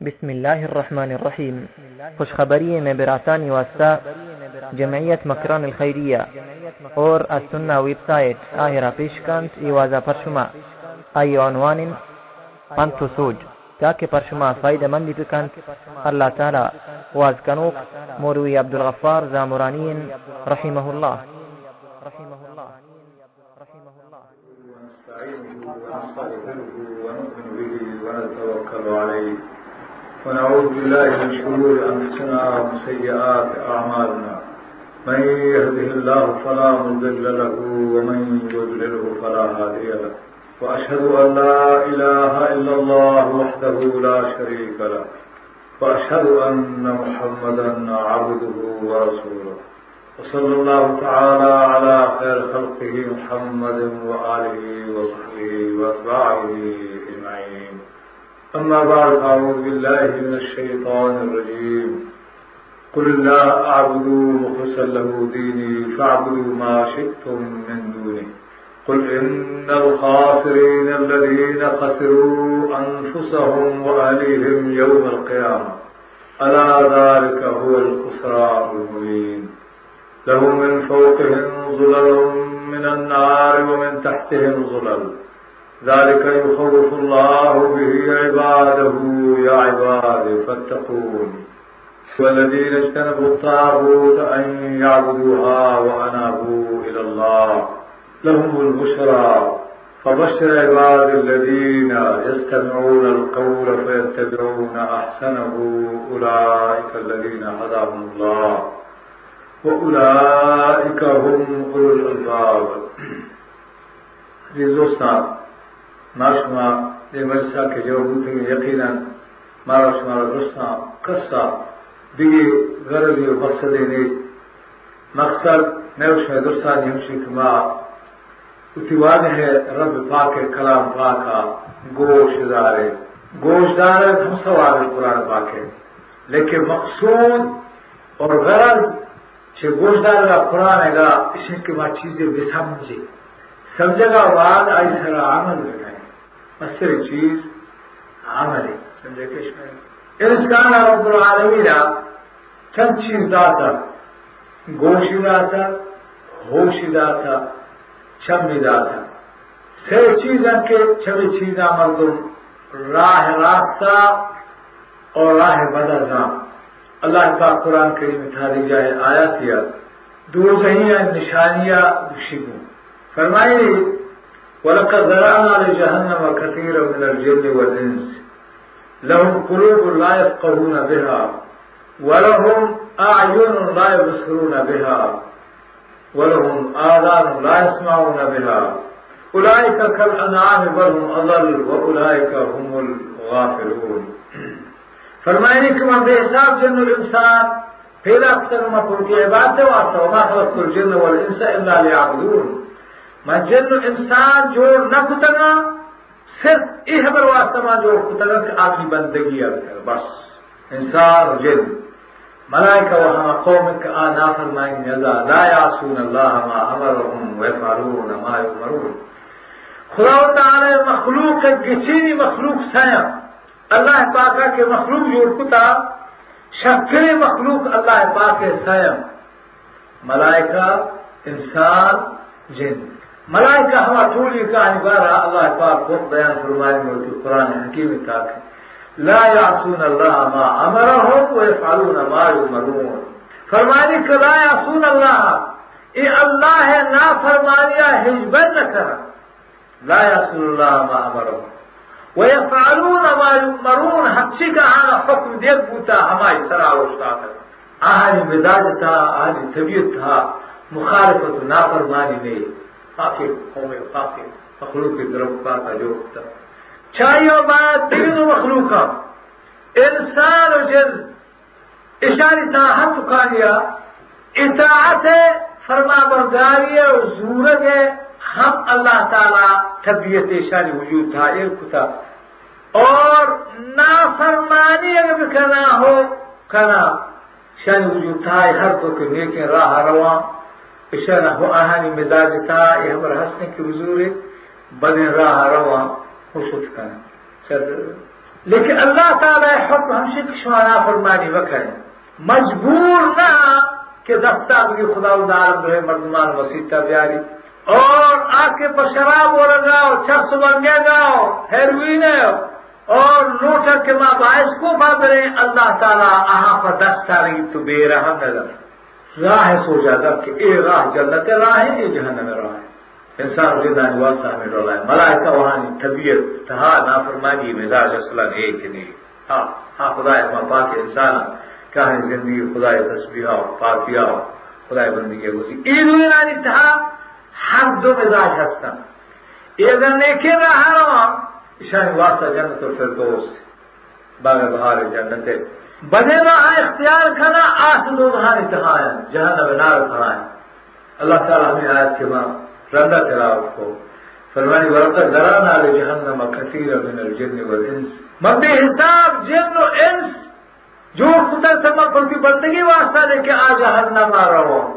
بسم الله الرحمن الرحیم خوشخبری میں براسانی واسطہ جمعیت مکران الخیریہ اور السنہ ویب سایت آئی را پیشکند ایوازا پر عنوان انت سوج تاکہ پر شما فائدہ مندی بکند اللہ تعالی واز کنوک موروی عبدالغفار زامرانین رحمه الله ونعوذ بالله من شرور أنفسنا ومن سيئات أعمالنا. من يهده الله فلا مضل له ومن يضلله فلا هادي له. وأشهد أن لا إله إلا الله وحده لا شريك له. وأشهد أن محمدا عبده ورسوله. وصلى الله تعالى على خير خلقه محمد وآله وصحبه وأتباعه أجمعين أما بعد أعوذ بالله من الشيطان الرجيم. قل الله أعبد مخلصا له ديني فاعبدوا ما شئتم من دونه. قل إن الخاسرين الذين خسروا أنفسهم وأهليهم يوم القيامة. ألا ذلك هو الخسران المبين. له من فوقهم ظلل من النار ومن تحتهم ظلل. ذلك يخوف الله به عباده يا عباد فاتقون. والذين اجتنبوا الطاغوت أن يعبدوها وأنابوا إلى الله لهم البشرى. فبشر عباد الذين يستمعون القول فيتبعون أحسنه أولئك الذين هداهم الله وأولئك هم أولو الألباب. دوستان ناشما یہ مجلسہ کے جو بوتے ہیں یقیناً مارا شمارا درستان قصہ دیگی غرضی و مقصد نے مقصد میں اس میں درستان ہمشی کما اتواج ہے رب پاک کلام پاکا گوش دارے. گوش دارے ہم سوال قرآن پاک ہے. لیکن مقصود اور غرض چھ گوش دار کا قرآن ہے گا، اس کے بعد چیزیں بے سمجھے سمجھے گا بعد آئی سرا عمل بتائیں مستر چیز عمل ہے، سمجھے کہ اس انسان رب العالمین چند چیز داتا، گوشی داتا، ہوشی داتا چمی داتا۔ سے چیزاں کے چھوی چیزاں مردم راہ راستہ اور راہ بدازاں اللہ کا قرآن کریم تھاری جائے آیا کیا دو جہیاں نشانیاں شگوں فرمائیے ولقد ذرعنا لجهنم كثيرا من الجن والإنس. لهم قلوب لا يفقهون بها ولهم أعين لا يبصرون بها ولهم آذان لا يسمعون بها. أولئك كالأنعام بل هم أضل وأولئك هم الغافلون. فرمائنے کہ من حساب جن الإنسان پیدا کتن ما پرکی عبادت واسطہ وما خلقت الجن والإنس إلا ليعبدون. من جن انسان جوڑ نہ کتنا صرف یہ خبر واسطہ جوڑ کتنا کہ آدمی بندگی کر بس۔ انسان و جن۔ ملائکہ وہاں قوم کا آنا فرمائیں نزا لا یعصون اللہ ما امرهم ویفعلون ما یؤمرون. خدا تعالی مخلوق کسی مخلوق سیاں اللہ پاکا کے مخلوق جوڑ کتا شکر مخلوق اللہ پاک سیم ملائکہ، انسان، جن۔ ملائکہ ہما ٹولی کا بارہ اللہ پاک وقت بیان فرمائے ملتی قرآن حکیم تاک لا یعصون اللہ ما امرهم ویفعلون ما یؤمرون۔ فرمانی کہ لا یعصون اللہ اے اللہ نا فرمانیہ حجبن نہ کرا لا یعصون اللہ ما امرهم ويفعلون ما يؤمرون حقیقہ آنا حکم دیکھ بوتا ہماری سرا روشتا تھا آہنی مزاج تھا آہنی طبیعت تھا مخالفت نافرمانی میں کافی قوم کافی مخلوق کی طرف کا تھا جو تھا چاہیو بات تین مخلوقا انسان و جن۔ اشاری تھا حد کانیا اطاعت ہے فرما برداری ہے اور و زورگ ہم اللہ تعالی طبیعت اشاری وجود تھا، ایک تھا۔ اور نافرمانی اگر بھی کرنا ہو، کرنا۔ شان وجود تھا، ہر تو کہ نیک راہ رواں اشارہ ہو آہانی مزاج تھا یہ ہمارا ہنسنے کی حضور بدن راہ رواں خوش کرنا لیکن اللہ تعالی حکم ہم سے شمارا فرمانی وکرے مجبور نہ کہ دستہ بھی خدا ادارم رہے مردمان وسیطہ بیاری. اور آ کے پر شراب ہو لگاؤ چرس بنگے گاؤ ہیروین اور لوٹر کے ماں باعث کو بدرے اللہ تعالیٰ آہاں پر دستہ رہی تو بے رہا نظر راہ سو جاتا کہ اے راہ جنت راہ ہے اے جہنم راہ ہے انسان زندہ نواسا میں ڈولا ہے ملائکہ وہاں طبیعت تہا نافرمانی مزاج اصلا ایک نہیں ہاں ہاں خدا ماں پاک انسان کیا ہے زندگی خدا تسبیح پاکیا خدا بندی کے اسی عید اللہ تہا ہر دو مزاج ہستا یہ اگر نیکے نہ ہارا شاید واسطہ جنت اور پھر دوست باغ بہار جنت بنے رہا اختیار کرنا آس دو دہان اتہا جہاں نار کھڑا ہے۔ اللہ تعالیٰ ہمیں آیت کے ماں رندا تلاوت کو فرمانی ورقہ ذرا نال جہنم کثیر من الجن والانس مبی حساب جن و انس، جو خدا سما پر کی بندگی واسطہ لے کے آ جہنم آ رہا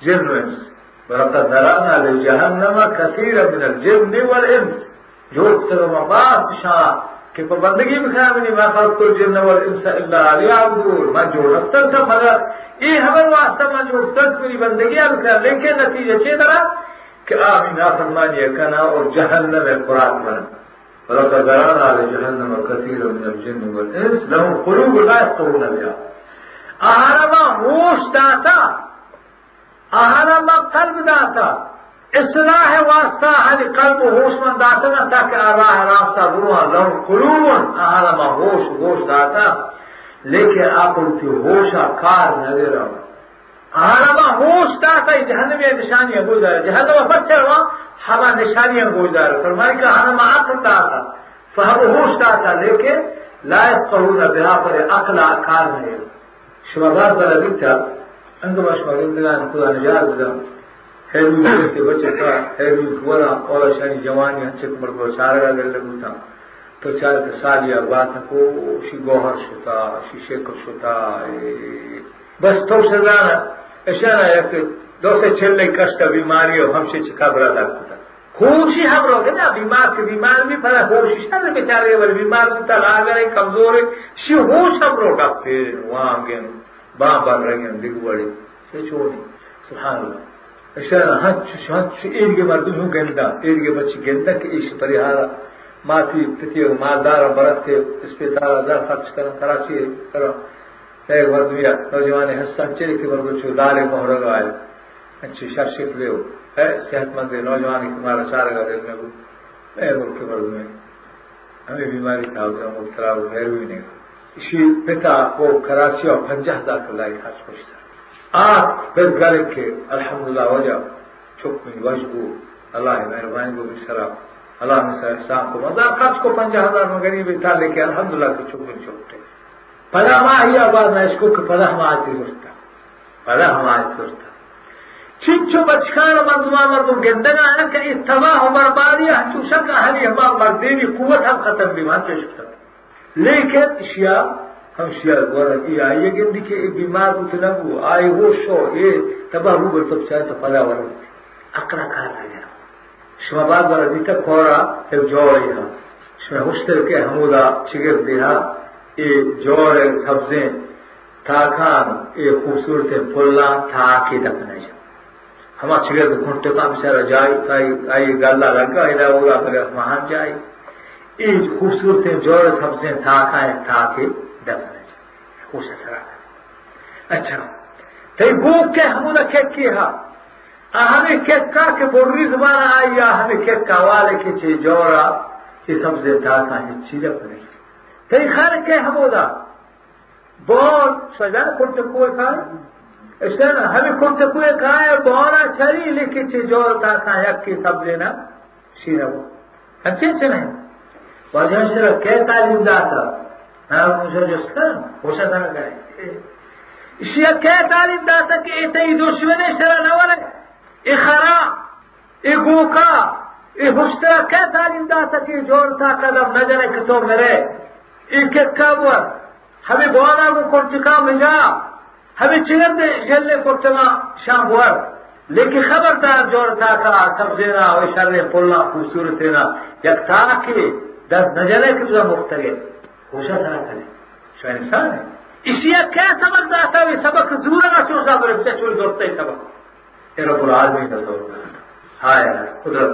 جن و انس۔ ولقد ذرأنا لجهنم كثيرا من الجن والإنس۔ جو اختر مباس شاء کہ پر بندگی بھی خیام نہیں ما خلق تو جن نور انسا اللہ علی عبدور ما جو رفتن تا مرد یہ حبر واسطہ ما جو رفتن تا بندگی ہم کھا لیکن نتیجے چی درہ کہ آمی نا فرمانی اکنا اور جہنم اے قران مرد فلکہ درانا علی جہنم کثیر من الجن نور انس لہم قلوب لا اتقرون بیا آرما موش داتا آرما قلب داتا۔ اصلاح واسطہ ہر قلب ہوش من داتا نہ تاکہ راہ راستہ گروہ لہو قلوبن آہلا ما ہوش ہوش داتا لیکن عقل تی ہوشا کار نگے رہو آہلا ما ہوش داتا جہنمی نشانی گوئی دارے جہنم پتھر وہاں حبا نشانی گوئی دارے فرمائی کہ آہلا ما عقل داتا فہم ہوش داتا لیکن لا يفقهون بها پر اقلا کار نگے شما باز بلا بیتا انگو باشما گیم بلا نکودا نجار بلا که بچه کا هیروی کورا اولا شانی جوانی ہنچے کمر کو چارگا گر لگو تا تو چار کے سالیا بات کو شی گوہر شتا شی شکر شتا بس تو سزانا اشانا یک دو سے چھلے کشتا بیماری ہو ہم سے چکا برا دا کتا خوشی ہم رو گے نا بیمار کے بیمار بھی پڑا خوشی شاید بیچارے والی بیمار بھی تلا گئے کمزور ہے شی ہوش ہم رو گا پھر وہاں گئے باں بن رہی ہیں دگ بڑے سے چھوڑی سبحان اللہ اشارہ ہنچ ہنچ ایڈ کے مردم ہوں گندا ایڈ کے گندا کہ ایش پریہارا ماتی پتی مالدار برت کے اس پہ دارا دار خرچ کرن کراچی نوجوان حسن چلے کے مردم چھو لالے مہر گائے اچھی شرشف لے ہے صحت مند نوجوان کی تمہارا چار گا دل میں اے ملک کے مردم ہمیں بیماری تھا مبتلا ہو غیر نہیں۔ اسی پتا کو کراچی اور پنجہ ہزار کا لائی خرچ خوش تھا آپ پھر گھر کے الحمدللہ وجہ، چھپ میں وجبو اللہ مہربانی کو بھی سرا، اللہ نے سر احسان کو مزہ خرچ کو پنجہ ہزار میں غریب تھا، لیکن الحمدللہ کو چھپ میں چھپتے پدا ماں ہی آباد میں اس کو کہ پدا ہم آج سوچتا پدا ہم آج سوچتا چچو بچکان مردما مردم گندگا ہے کہ اتباہ و بربادی چوشا کا ہری ہما مردینی قوت ہم ختم بھی وہاں چشکتا لیکن شیعہ ہم شیعہ گورا کی آئیے گندی کہ بیمار اتنا وہ آئے وہ شو، یہ تباہ رو بر تب چاہے تو پدا ورا اکڑا کار رہ گیا شما بعد ورا دیتا کورا تب جوڑی ہا شما ہوشتر کے حمودا چگر دیہا۔ یہ جوڑ سبزیں تاکان یہ خوبصورت پھلا تاکی دفنے جا ہما چگر گھنٹے کا بچارا جائی آئی گلا لگا ادھر ہوگا پھر مہان جائی۔ این خوبصورت جوڑ سبزیں تھا کھائیں تھا کے دفن خوش اثر اچھا تی گو کے ہم نے کھیت کی ہا ہمیں کھیت کا کہ بوری زبان آئی یا ہمیں کھیت کا والے کے چی جوڑا چی سبزیں تھا کھائیں چی دفن تی خیر کے ہم دا بہت سجا کرتے کوئی کھائے اس نا ہمیں کرتے کوئی کھائے بہت چلی لیکن چی جوڑ تھا کھائیں یک کی سبزیں نا شیرہ وہ۔ اچھے Özgüristan o'sha tanaqa ishlayotgan ta'limdasaki этой dushmani sharanavara и хара и гука и хуштака ta'limdasaki jo'rta qadam najara kitob mere ikke kabwa hami bona bu kortika mija hami chigande jelle kortama shambwar لیکن خبردار جوڑتا کا سبزینا و شر پلنا خوبصورتینا یک تاکی دست نجرے کبزا مختلف. ہوشا سرا کرے شاید انسان ہے۔ اسی کیا سبق داتا ہے؟ سبق ضرور نہ چون سا بڑے بچے چوری دوڑتا ہے سبق۔ تیرا پورا آدمی کا سبق ہائے قدرت۔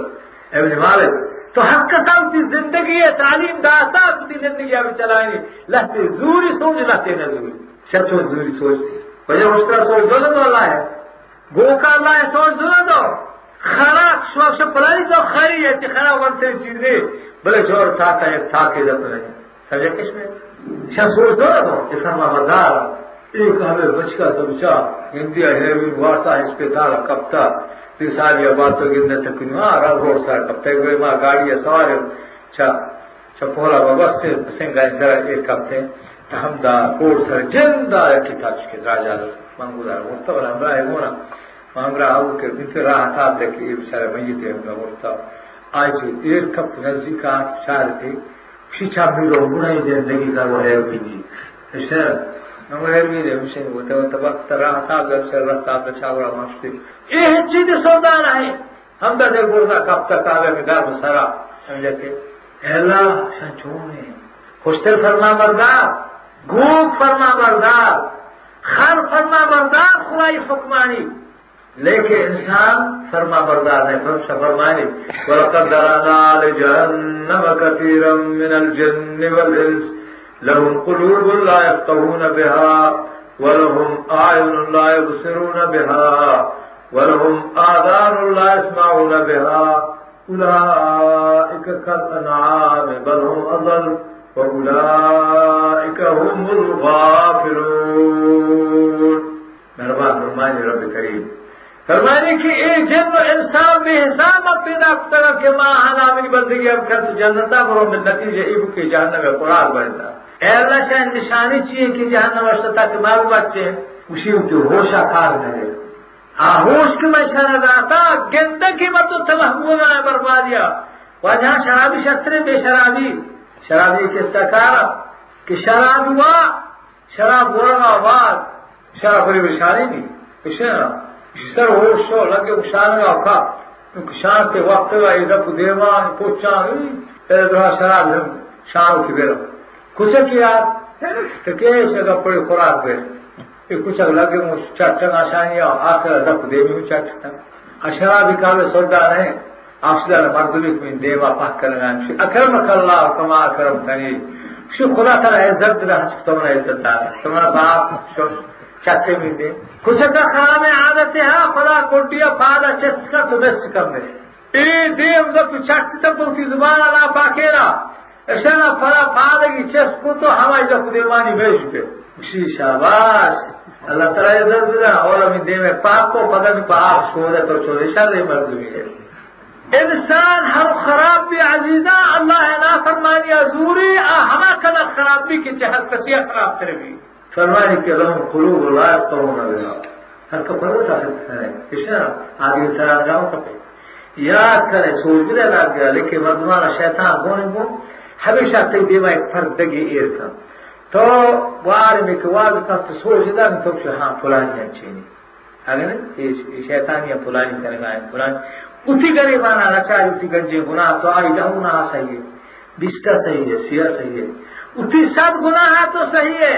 ابن مالک تو حق کا سب کی زندگی ہے، تعلیم داتا اپنی زندگی ابھی چلائیں گے۔ لہتے زوری سوچ، لہتے نہ زوری سچو زوری سوچتے وجہ اس طرح سوچ دو تو اللہ ہے۔ گو کا اللہ ہے، سوچ دو تو۔ خراب شوق سے پڑھائی تو خری ہے، چی خراب ونتے چیزیں بلے جور تھا ہے تھا کے جب نہیں سمجھے کس میں؟ شاہ سوچ دو تو کہ فرما بردار ایک ہمیں بچکا تو بچا، ہندی ہے وارتا اسپتال کب تک ساری بات تو گرنے تک ہاں رنگ روڈ سر کب تک گئے ماں گاڑی ہے، سوار چا اچھا، چپولا اچھا، بابا سے سنگا سر ایک ہفتے ہم دا کوڑ سر جن دا کی تھا چکے راجا مانگو دار مستقبل ہم رہے ہونا مانگرا آو کے بیتے راہ تھا تے کہ یہ بیچارے میت ہے، ہم مرتا۔ آج ایک کپ نزدیک چار تھے شیچا میرو بڑھائی زندگی کا وہ ہے جی۔ بھی نہیں مشین ہوتے تھا جب سے رہتا تو چاورا ماستی یہ چیز سودا رہے۔ ہم تو دیکھ بولتا کب تک آگے میں سارا سمجھے کہ اہلا چھوڑے خوشتر فرما بردار گوپ فرما بردار خر فرما بردار خدائی حکمانی لیکن انسان فرما بردار ہے فرمش فرمانی وَلَقَدْ دَرَنَا لِجَهَنَّمَ كَثِيرًا مِنَ الْجِنِّ وَالْإِنسِ۔ لهم قلوب لا يفقهون بها، ولهم أعين لا يبصرون بها، ولهم آذان لا يسمعون بها۔ أولئك كالأنعام، بل هم أضل، وأولئك هم الغافلون۔ مہربان، فرمائے رب کریم۔ فرمانے کہ اے جن و انسان بے حساب پیدا کرتا کہ ماں ہانا میری بندگی اب کر تو جنتا برو میں نتیجہ ایب کے جہنم میں قرآن بنتا۔ اے اللہ شاید نشانی چاہیے کہ جہنم اشتا کہ معلوم بچے اسی کی ہوشا کار کرے ہاں ہوش کی میں شرح رہتا گندگی مت تو تمہمون ہے بربادیا وجہ شرابی شطرے بے شرابی۔ شرابی کے سکارا کہ شراب ہوا، شراب بولنا بعد شراب بڑی بشاری نہیں۔ کچھ سر ہوش شو لگے شان میں اوکھا شان کے وقت کا ادھر دیوان پوچھا شراب شان کی بیرو کچھ کیا؟ تو کیسے گا پڑے خوراک پہ کچھ لگے مجھ چٹن آسانی آخر دپ دے بھی چٹتا اشرابی کالے سودا نہیں۔ افضل مردمی کو دیوا پاک کرنا اکرم اللہ کما اکرم کنی شو خدا تعالی عزت رہا تمہارا عزت دار۔ تمہارا باپ چاچے بھی دے۔ کچھ کا خراب عادت ہے ہاں، خدا کوٹیا فادا چس کا تو بس کم ہے اے دیم دب چٹ تک کی زبان اللہ پاکیرا اشنا فلا فادا کی چس کو تو ہماری جب دیوانی بھیج پہ۔ اسی شاباش۔ اللہ تعالی عزت دے، اور ہمیں دے میں پاک کو پتہ نہیں پاک سو چھوڑے تو چھوڑے شر مردمی ہے۔ انسان ہر خراب بھی عزیزہ، اللہ نا فرمانی ازوری ہما کلا خراب بھی کی چہر کسی خراب کرے بھی۔ فرمانی کہ لهم قلوب لا يفقهون بها. ہر کا پرو تھا ہے. کشنا آگے سرا جاؤ کپے یاد کرے، سوچ بھی لگ گیا، لیکن مردمان شیطان ہونے کو ہمیشہ تے دیوا ایک فرد دگی ایر کا تو وار میں کہ واز کا تو سوچ دا میں تو ہاں فلانی اچھی نہیں؟ اگر یہ شیطان یا فلانی کرے گا فلانی. اسی گریبانا نچاری اسی گنجے گناہ تو آئی جاؤ گناہ صحیح ہے. بستا صحیح ہے سیاہ صحیح ہے. اسی سب گناہ تو صحیح ہے.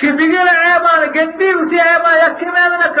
ಕಿಬಿಗಿನ ಆಯಮ ಗೆದ್ದಿ ಉಸಿ ಆಯಮ ಯಕ್ಕಿ ಮೇದನಕ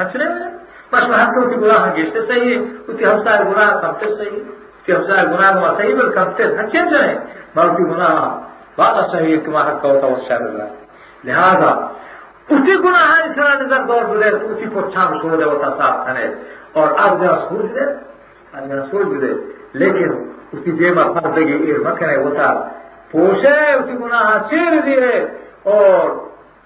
ہنسنے میں بس وہ ہاتھوں کی گناہ گیستے صحیح ہے اسی ہمسائے گناہ کمتے صحیح ہے اسی ہمسائے گناہ گناہ صحیح بل کمتے ہنسے جو ہے بلکہ گناہ بات صحیح ہے کہ وہاں کا ہوتا وہ شاید اللہ۔ لہذا، اسی گناہ اس طرح نظر دور دے، تو اسی کو چھام چھوڑ دے ہوتا صاف کھنے اور آج میرا سوچ دے، آج میرا سوچ دے۔ لیکن اس اسی دیما فرد گی ایر مکھنے ہوتا پوشے، اسی گناہ چیر دیے۔ اور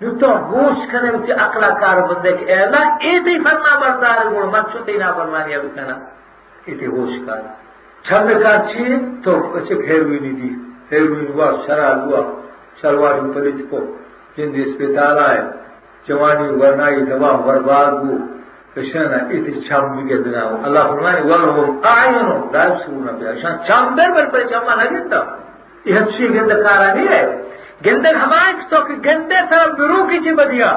نو تو ہوش کنے تی عقل کار بندے کہ اے اللہ ایتی فرما بردار گوڑ مت چھو تینا فرمانی اب کنا؟ ایتی ہوش کار چھند کا چھی تو اچھے پھیر ہوئی نہیں دی۔ پھیر ہوئی ہوا شرع ہوا شلوار پلیت کو۔ جن دی اسپیتال آئے، جوانی ورنائی تباہ برباد ہو۔ کشنا ایتی چھم بھی کے دنا ہو اللہ فرمانی ولہم اعینو لا یبصرون بها۔ شان چھم در بر پر چھم نہ گندا یہ ہچی گند کارا نہیں ہے۔ گندر ہمائیں تو کہ گندے طرف درو کی چی بدیا؟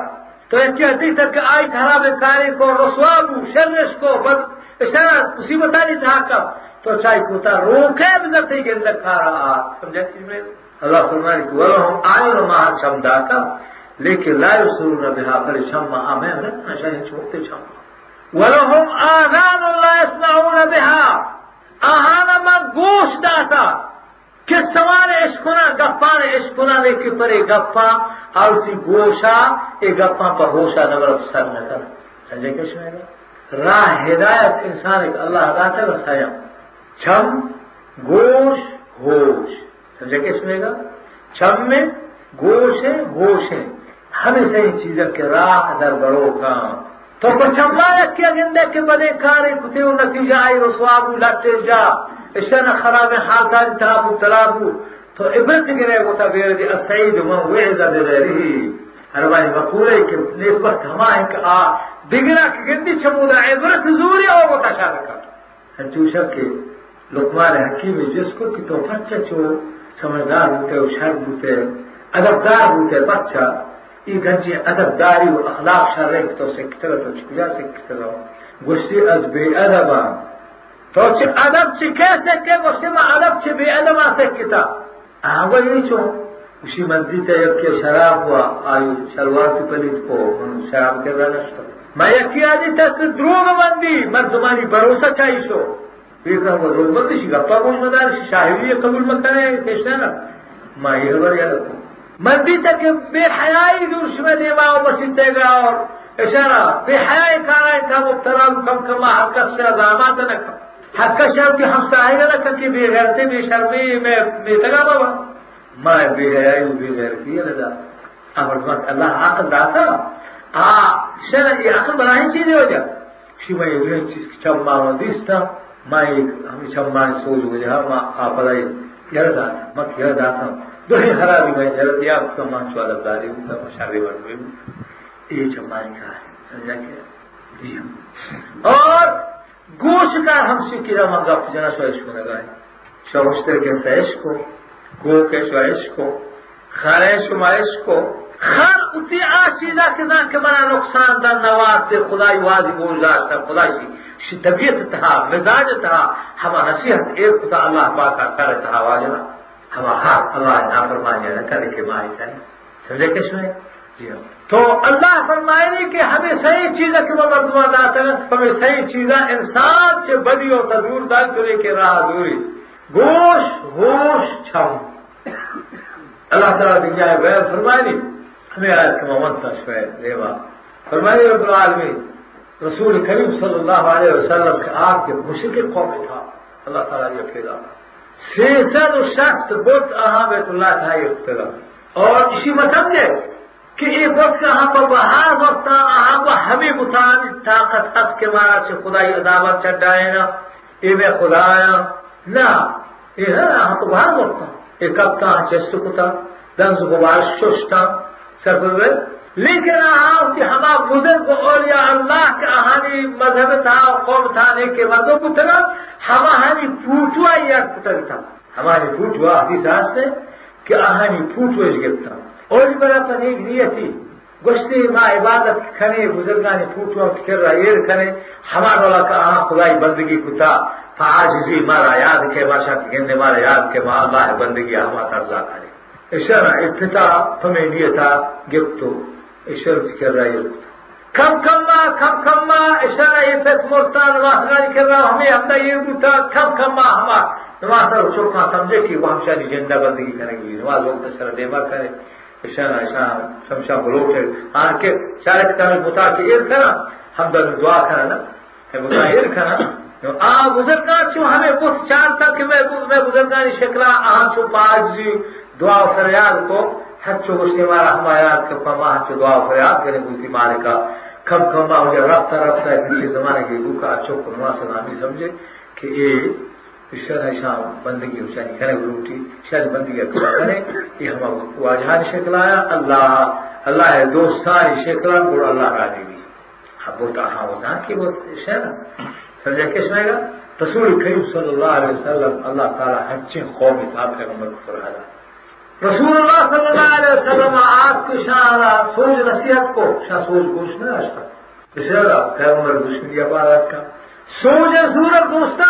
تو ایک حدیث تک کہ آئی خراب کاری کو رسوابو شرش کو بد اشارہ مصیبت آنی تھا کب تو چاہی کوتا روکے بزر تھی گندر کھا رہا سمجھا چیز میں؟ اللہ فرمانی کہ ولہم آئین ماہ چمدا کا لیکن لا یسرون بها پر شمع آمین، رکھنا چاہیے، چھوٹے شمع۔ ولہم آذان لا يسمعون بها۔ آہانا من گوش داتا کہ سوار اشکنا گپان اشکنا نے کہ پرے گپا اور اسی گوشا اے گپا پر ہوشا نگر سر نہ کر۔ سمجھے کیا شمائے راہ ہدایت انسان ایک اللہ ہدایت ہے رسایا چھم گوش ہوش۔ سمجھے کیا سنے گا چھم میں گوش ہے ہوش ہے۔ ہمیں صحیح چیزیں کے راہ در بڑو کا تو پچھما کیا گندے کے بڑے کارے کتے نتیجہ آئی رسوابو لٹے جا إشتنا خراب حال تاری تلابو تو عبرت گرے گو تا بیر دی السعید من وعزا دے رہی ہر بانی مقولے کہ نیک وقت ہما ہے کہ آ بگرا کہ گندی چمودا عبرت زوری أو تا شارکا ہنچوشا کہ لقمان حکیم جس کو کہ تو بچہ چو سمجھدار ہوتے و شر ہوتے ادبدار ہوتے بچہ ای گنجی ادبداری و أخلاق شر رہے تو سکتر تو چکجا سکتر گوشتی از بے ادبان تو چې ادب چې کیسه کې وسمه ادب چې به ادب اسکتا هغه یې شو اسی مسجد ته یو کې شراب وا آی شلوار ته پلیت کو شراب کې ورنشته ما یکی ادي تاسو دروغ باندې مردمانی باور چای شو پیغه و روز مرد شي غپا کوم مدار شاهوی قبول مکنه کښنه ما یې ور یاد مسجد ته کې به حیاي دور شمه دی ما او بسیته اور اشاره به حیاي کارای ته مبتلا کم کما حرکت سے عظامت نه کم حق شرم کی ہم سائے گا رکھا کہ بے غیرتی بے شرمی میں بے تگا بابا۔ میں بے غیرائی بے غیرتی ہے لدا امر وقت اللہ عقل داتا۔ آ شر یہ عقل بنائی چیز ہو جا۔ شی میں یہ چیز کی چم ماں دیستا میں ایک ہمیں چم ماں سوچ ہو جا ماں آپ بلائی یہ دا مت یہ داتا دو ہی خرابی میں جرد یا آپ کا ماں چوالا داری ہوں مشاہدے ورد ہوئی یہ چمائی کا ہے سمجھا کیا جی اور گوش کا ہم سے کیا منگا جنا سو عشق لگائے شوشتر کے سیش کو، گو کے سوائش کو، خرے شمائش کو۔ خر اتی آ چیزا کے نام کے بنا نقصان در نواز دے خدائی واضح گوشداشت ہے خدائی شی طبیعت تھا مزاج تھا ہما نصیحت ایک خدا اللہ پاک کا کر تھا واجنا ہما ہر اللہ نافرمانی نہ کرے کے ماہی کرے۔ سمجھے کس میں؟ تو اللہ فرمائے کہ ہمیں صحیح چیزیں کہ وہ مردمان آتا ہے ہمیں صحیح چیزیں انسان سے بدی اور تدور دار چلے کے راہ دوری گوش ہوش چھم اللہ تعالیٰ کی جائے غیر فرمائے ہمیں آئے کہ محمد تشفیر ریوا۔ فرمائے رب العالمین، رسول کریم صلی اللہ علیہ وسلم کے آپ کے مشکل قوم تھا۔ اللہ تعالیٰ یہ پھیلا سیسد شخص بت اہاں بیت اللہ تھا یہ اختلاف۔ اور اسی میں سمجھے کہ ایک وقت کا ہم پر بحاظ ہوتا ہم ہمیں متعانی طاقت حس کے مارا سے خدای عداوت چڈائے نا۔ یہ میں خدا آیا۔ نہ یہ ہے ہم کو بحاظ ہوتا یہ کب کا چست کتا دنس کو بار ششتا سر لیکن آہاں کہ ہما بزرگ اولیاء اللہ کے آہانی مذہب تھا، قوم تھا نہیں کے مردوں کو تھا۔ ہما ہمیں پوچھوا یا پتر تھا۔ ہماری پوچھوا، حدیث سے کہ آہانی پوچھو اس گرتا اور بڑا پر ایک نیتی. گشتی ما عبادت کھنے بزرگان پوچھو فکر رہا یہ کھنے ہمارا والا کا آہاں خدای بندگی کتا. فعاجزی مارا یاد کے باشا گندے مارا یاد کے، ما اللہ بندگی ہما ترزا کرے. اشارہ ابتدا تمہیں نیتا گفتو اشار فکر رہا یہ کم کم ما، کم کم ما، اشارہ یہ پیس مرتا نواز گاری کر رہا ہمیں ہم ہمدا یہ بوتا کم کم ما ہما. نواز سر چوکا سمجھے کہ وہ ہمشانی جندہ بندگی کریں گی نواز وقت سر دیما کرے اشارہ اشارہ شمشا بلوک آن کے شارک تعالی بتا کے ایک کرا ہم در دعا کرا نا۔ ظاہر کنا آ بزرگان چوں ہمیں کچھ چارتا کہ میں میں بزرگانی شکلا آہاں چوں پاج جی دعا فریاد کو۔ ہر ہچو گشتے مارا ہمارا کہ پما ہچو دعا فریاد کرنے بوتی مارے کا۔ کم کم آ ہو رفتہ رفتہ ہے پیچھے زمانے کے بھوکا اچھو کو نواسا سمجھے کہ یہ شر شام بندگی ہو چاہیے کرے روٹی شاید بندگی کرے، یہ ہم واجہان شکلایا اللہ اللہ ہے دوستان شکلا گڑ اللہ راضی بھی اب وہ ہاں وہ کی وہ شہر سمجھا کس میں گا رسول کریم صلی اللہ علیہ وسلم، اللہ تعالیٰ ہچے قوم تھا پیغمبر کو فرحالا رسول اللہ صلی اللہ علیہ وسلم، آپ کی شاہ سوچ نصیحت کو، شاہ سوچ گوش نہ رشتا بشرا پیغمبر دشمنی عبادت کا سوچ صورت دوستا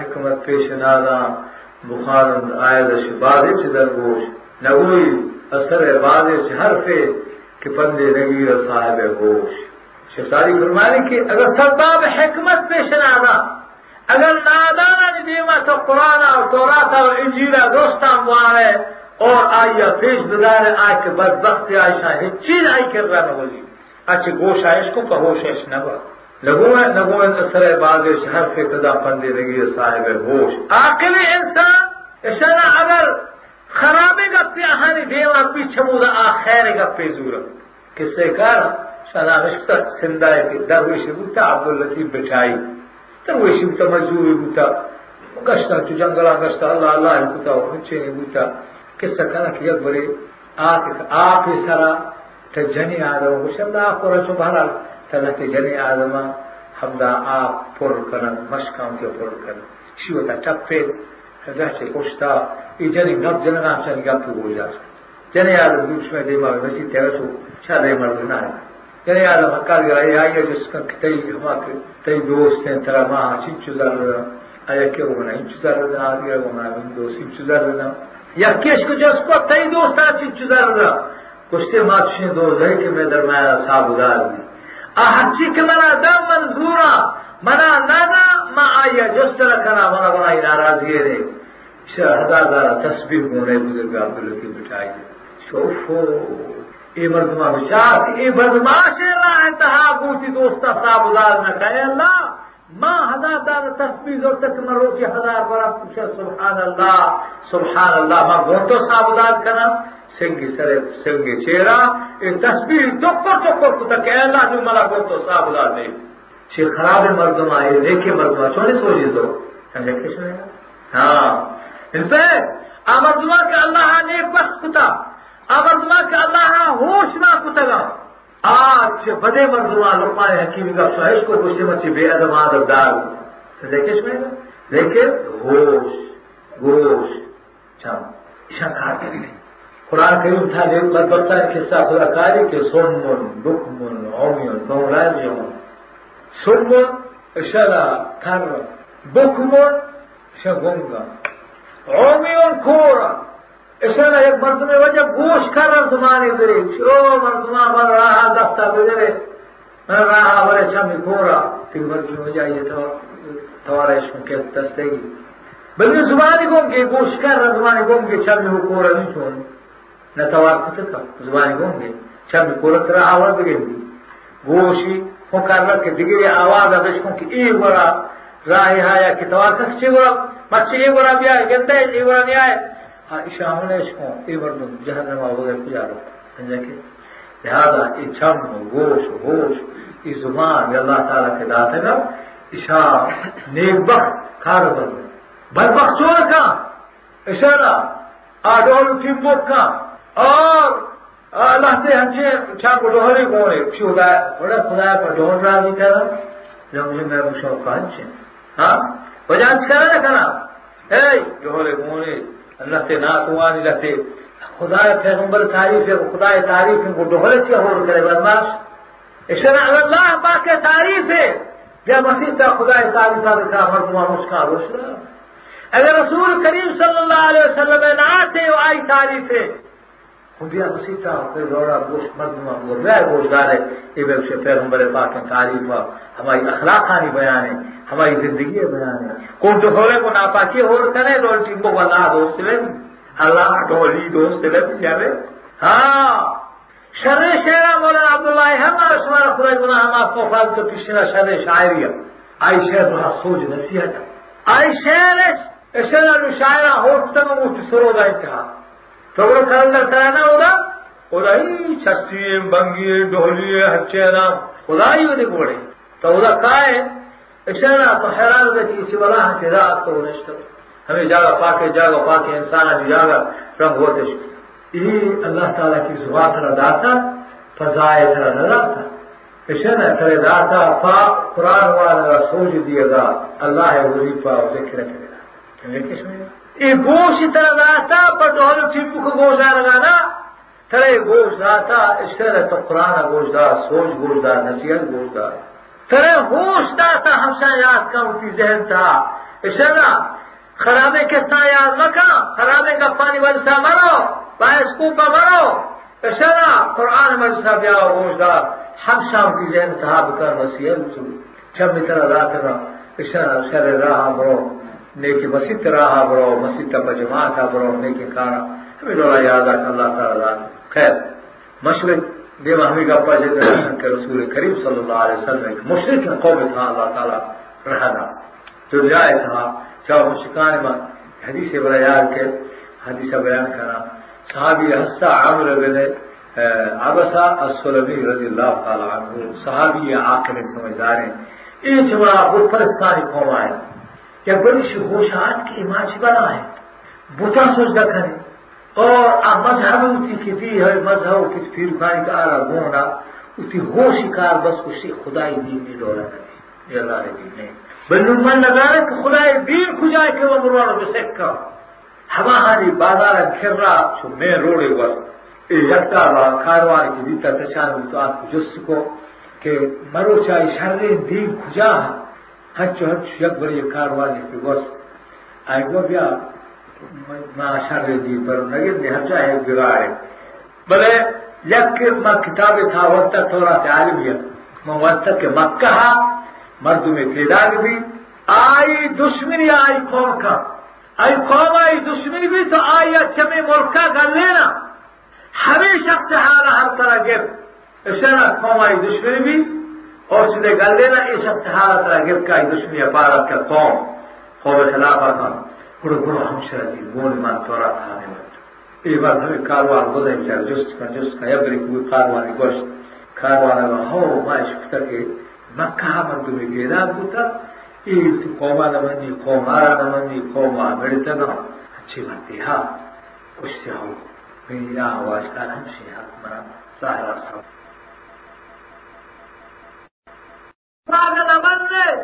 حکمت پیش نادا بخارند آید شباده چه درگوش نگوی اثر بازه چه حرفه که پنده نگیر صاحب گوش. شیخ ساری فرمانی که اگر سدباب حکمت پیش نادا اگر نادانا نی دیما تو قرآن اور توراتا اور انجیلا دوستا موارے اور آئیا پیش بدار آئی کے بدبخت آئیشا ہے چیز آئی کر رہا نہ نگوزی اچھا گوش آئیش کو کہوش ایش نگو لگو ہے نگو ہے سر باز شہر فی قدا پندے لگی صاحب گوش. عاقل انسان اشنا اگر خرابے گا پی آہانی دیوا پیچھے مودا آخیر گا پی زورا کس سے کارا شنا رشتہ سندائے کی درویشی بوتا عبداللطیف بچائی ترویشیم تا مجبوری بوتا گشتا تو جنگلا گشتا اللہ اللہ بوتا ہنچینی بوتا قصہ کنا کی یک بری آقی سرا تجنی آدم گوشم دا آق پورا چون بحرال تلا تجنی آدم ہم دا آق پر کنن مشکان کیا پر کنن شیو تا ٹپ پی داشتی خوشتا ای جنی گب جنن آمشن گب تو گوی داشت جنی آدم گوشم دیما بسی تیرا تو شا دیما بنا ہے جنی آدم حقال گرا یہ آئیے جس کا کئی ہما کئی دوست ہیں ترا ماں چنچو زر رہا آیا کیا ہونا انچو زر رہا آدھیا ہونا من دوست انچو زر رہا یا کیش کو جس کو تئی دوست آ چنچو زر رہا کشتے مات شین دوست ہے کہ میں درمیان صاحب ادار دی آہچی کہ منا دم منظورا منا نانا ما اے مردمہ بچار اے بدماش اللہ انتہا بوتی دوستا، صاحب ادار نہ کہے اللہ۔ ما ہزار دار تسبیح زور تک مرو کی ہزار برا پوچھا، سبحان اللہ سبحان اللہ ما گھوٹو صاحب ادار کنا سنگی سرے، سنگی چیرا، اے تسبیح ٹکر ٹکر کتا کہ اللہ جو ملا گھوٹو صاحب ادار دے۔ چھ خراب مردمہ اے نیکے مردمہ چونے سوچی سو سمجھے کش میں ہاں۔ ان پہ آمردمہ کہ اللہ نیک بخت کتا آمردمہ کہ اللہ ہاں ہوش نہ کتا گا آج بدے مردمہ لرمائے حکیمی کا سوہش کو گوشتے مچی بے ادم آدم دار۔ لیکن اس میں لیکن ہوش، گوش۔ اچھا، چم اشان کار کری گئی قرآن کریم تھا لیکن بدبختہ قصہ خدا کاری کہ سنمن بکمن عمیون نوراجیون سنمن اشارہ کر بکمن شگنگا عمیون کورا اشارہ ایک مردم وجہ گوش کر رہا زمانے درے شو مردمہ من راہا دستا بجرے من راہا ورے شمی کورا تک مردم وجہ یہ توارا عشق کے دستے گی۔ بلکہ زبانی گم کے گوش کر رہا زمانے گم کے چمی ہو کورا نہیں چھوڑ نہ توار کتا زبانی گم کے چمی کورا ترا آواز بگن دی گوشی ہو کر رہا کہ دگری آواز ابشکوں کی ای ورا راہی ہایا کہ توار کس چی ورا مچی ای بھی آئے، گندے ای ورا نہیں آئے۔ شامل کو یہ مردم جہنم وغیرہ پجارو سمجھا کہ لہذا یہ چھم گوش، ہوش، یہ زبان اللہ تعالیٰ کے دات ہے نا ایشا نیک بخت کار بند بدبخت چور کا اشارہ، آڈول کی ٹیمبوک کا اور اللہ سے ہنچے چھا کو ڈوہری گونے خدا، بڑا خدا پر ڈوہر راضی کرا جب مجھے میں پوچھا کہ ہنچے ہاں؟ وجہ ہنچ کرا نہ کرا اے ڈوہرے گونے اللہ سے نہ توانی لگتے خدا پیغمبر تعریف ہے، خدا تعریف ہے وہ ڈوہر سے ہو کرے بدماش اشنا اللہ پاک کے تعریف ہے۔ یا مسیح کا خدا تعریف کا مردما مسکا روشنا اگر رسول۔ کریم صلی اللہ علیہ وسلم نہ تھے وہ آئی تعریف ہے۔ خدیا مسیح کا پھر دوڑا گوشت مردما وہ گوشت دار ہے یہ پیغمبر پاک کے تعریف ہوا ہماری اخلاقانی بیان ہے ہماری زندگی ہے بنانے کو ڈھولے کو ناپاکی ہو کرے ڈولٹی کو بنا دوست لے اللہ ڈولی دوست لے جاوے ہاں شر شیرا مولانا عبداللہ ہے ہمارا شمارا خدا گنا ہم آپ کو فرض تو پیشنا شر شاعری آئی شہر بڑا سوچ نصیحت آئی شہر اشنا شاعرہ ہوٹ تک وہ سرو دا اتحاد تو وہ کرندر سرانا ہوگا، خدائی چھسی بنگی ڈھولی ہچینا خدائی وہ دیکھ تو وہ کائے اشارہ تو حیران ہوگا کہ اسی والا ہم رات تو نشت ہمیں جاگا پاکے جاگا پاکے، انسان ابھی جاگا رنگ ہوتے یہ اللہ تعالیٰ کی زبان تھا داتا، فضائے تھا نظر تھا اشارہ کرے داتا، فا قرآن والا سوچ دیے گا، اللہ ہے وظیفہ اور ذکر کرے گا۔ کیوں یہ گوشت طرح داتا پر ڈولو ٹیپو کو گوشت آ لگانا ترے گوشت داتا اس طرح تو قرآن گوشت دار سوچ گوشت دار نصیحت گوشت دار ترے ہوش تھا ہمشا یاد کا ان کی ذہن تھا اشارہ خرابے کے سا یاد مکا خرابے کا پانی ورسا مرو باعث کو کا مرو اشارہ قرآن مرسا بیا ہوش دار ہمشا ان کی ذہن تھا بکر نصیحت جب بھی طرح رات رہا اشارہ شر راہ برو نیکی مسیح راہ برو، مسیح کا جماعت برو، نیکی کارا۔ ہمیں لولا یاد آتا اللہ تعالیٰ خیر، مشرق بے ہمیں کا پاس کہ رسول کریم صلی اللہ علیہ وسلم ایک مشرق قوم تھا، اللہ تعالیٰ رہنا جو جائے تھا چاہے مشکان میں حدیث بیان کے، حدیث بیان کرنا۔ صحابی ہستا عامر بن عبسا السلمی رضی اللہ تعالیٰ عنہ۔ صحابی آخر سمجھدار ہیں۔ یہ چبڑا بت پرستانی قوم آئے۔ کہ بڑی شہوشات کی ماچ بنا ہے بتا سوچتا کریں اور مذہب اتی کتی ہے، مذہب کت پھر کھانے کا آرہ گونا اتی ہو شکار بس کسی خدای دین میں ڈولا کرے۔ یہ اللہ دین نہیں بلو من لگا رہے کہ خدای دین کھجائے کہ وہ مروڑا بسکا ہما ہانی بازار پھر رہا چھو میں روڑے بس اے یکتا با کاروان کی دیتا تچانے تو آت کو جس کو کہ مرو چاہی شر دین کھجا ہچو ہچ یک بری کاروان کی بس آئے گو بیا شر دی پر نگر نے ہر چاہے بگاڑے بلے یک ما کتاب تھا وقت تھوڑا تعلیم یا میں وقت کے مکہ مرد میں پیدا بھی آئی دشمنی آئی قوم کا آئی قوم آئی دشمنی بھی تو آئی اچھا میں ملکہ کر لینا ہمیں شخص حالا ہر طرح گر اشارہ قوم آئی دشمنی بھی اور چلے گل لینا یہ شخص حالا طرح گر کا دشمنی عبارت کا قوم قوم خلاف آتا بڑو بڑو ہمشرا جی مول مان تورا کھانے مت یہ بات ہمیں کاروان گزر چل جس کا جس کا یبری کوئی کاروان گوشت کاروان ہو ماش تک مکہ من تمہیں گیرا بوتا یہ تو قوما نہ منی قومارا نہ منی قوما میرے نا اچھی بات ہے ہاں کچھ سے ہو میری آواز کا ہم سے حق مرا ظاہر صاحب نہ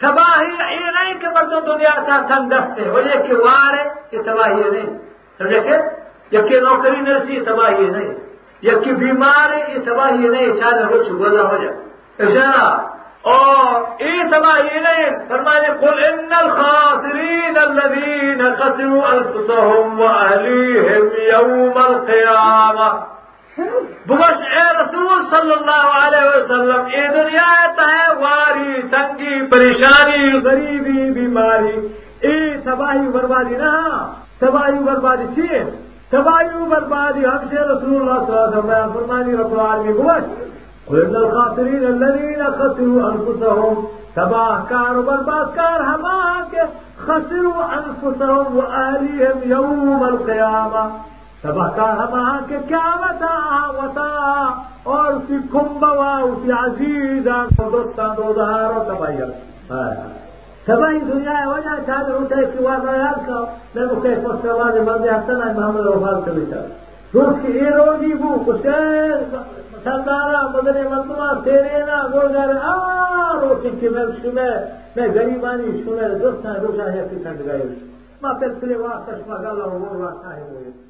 تباہی یہ نہیں کہ مردوں دنیا تھا تنگست سے وہ یہ کہ وار ہے یہ تباہی نہیں۔ سمجھے کہ یا کہ نوکری نرسی تباہی نہیں۔ یا کہ بیمار ہے، یہ تباہی نہیں۔ چاہے کچھ گزا ہو جائے۔ اشارہ اور یہ تباہی نہیں۔ فرمانے قل ان الخاسرین الذین خسروا انفسهم واهليهم يوم القيامه بگش اے رسول صلی اللہ علیہ وسلم اے دنیا ہے واری تنگی پریشانی غریبی بیماری. اے تباہی بربادی نا تباہی بربادی چیئے تباہی بربادی ہم سے رسول اللہ صلی اللہ علیہ وسلم فرمانی رب العالمین بگش قلن الخاطرین الذین خسروا انفسهم تباہ کار و برباد کار ہما کے خسروا انفسهم و اہلیہم یوم القیامہ. تبکار ہما کے کیا وتا وتا اور اسی کمبوا اسی عزیز دوستان دو دہار و تباہی تباہی دنیا ہے، وجہ چاہتے روٹے کی واضح یاد کا میں وہ کہہ پس آواز مرد حسن ہے محمد وفاد کبھی چاہ روز کی اے روزی بو کچھ سردارا مدنی منتما تیرے نا گوڑ جا رہے آ روٹی کی میں شمے میں غریبانی شمے دوستان روشا ہے کی سنگ گئے۔ ماں پھر پلے واسطہ شما گالا وہ واسطہ ہے وہ۔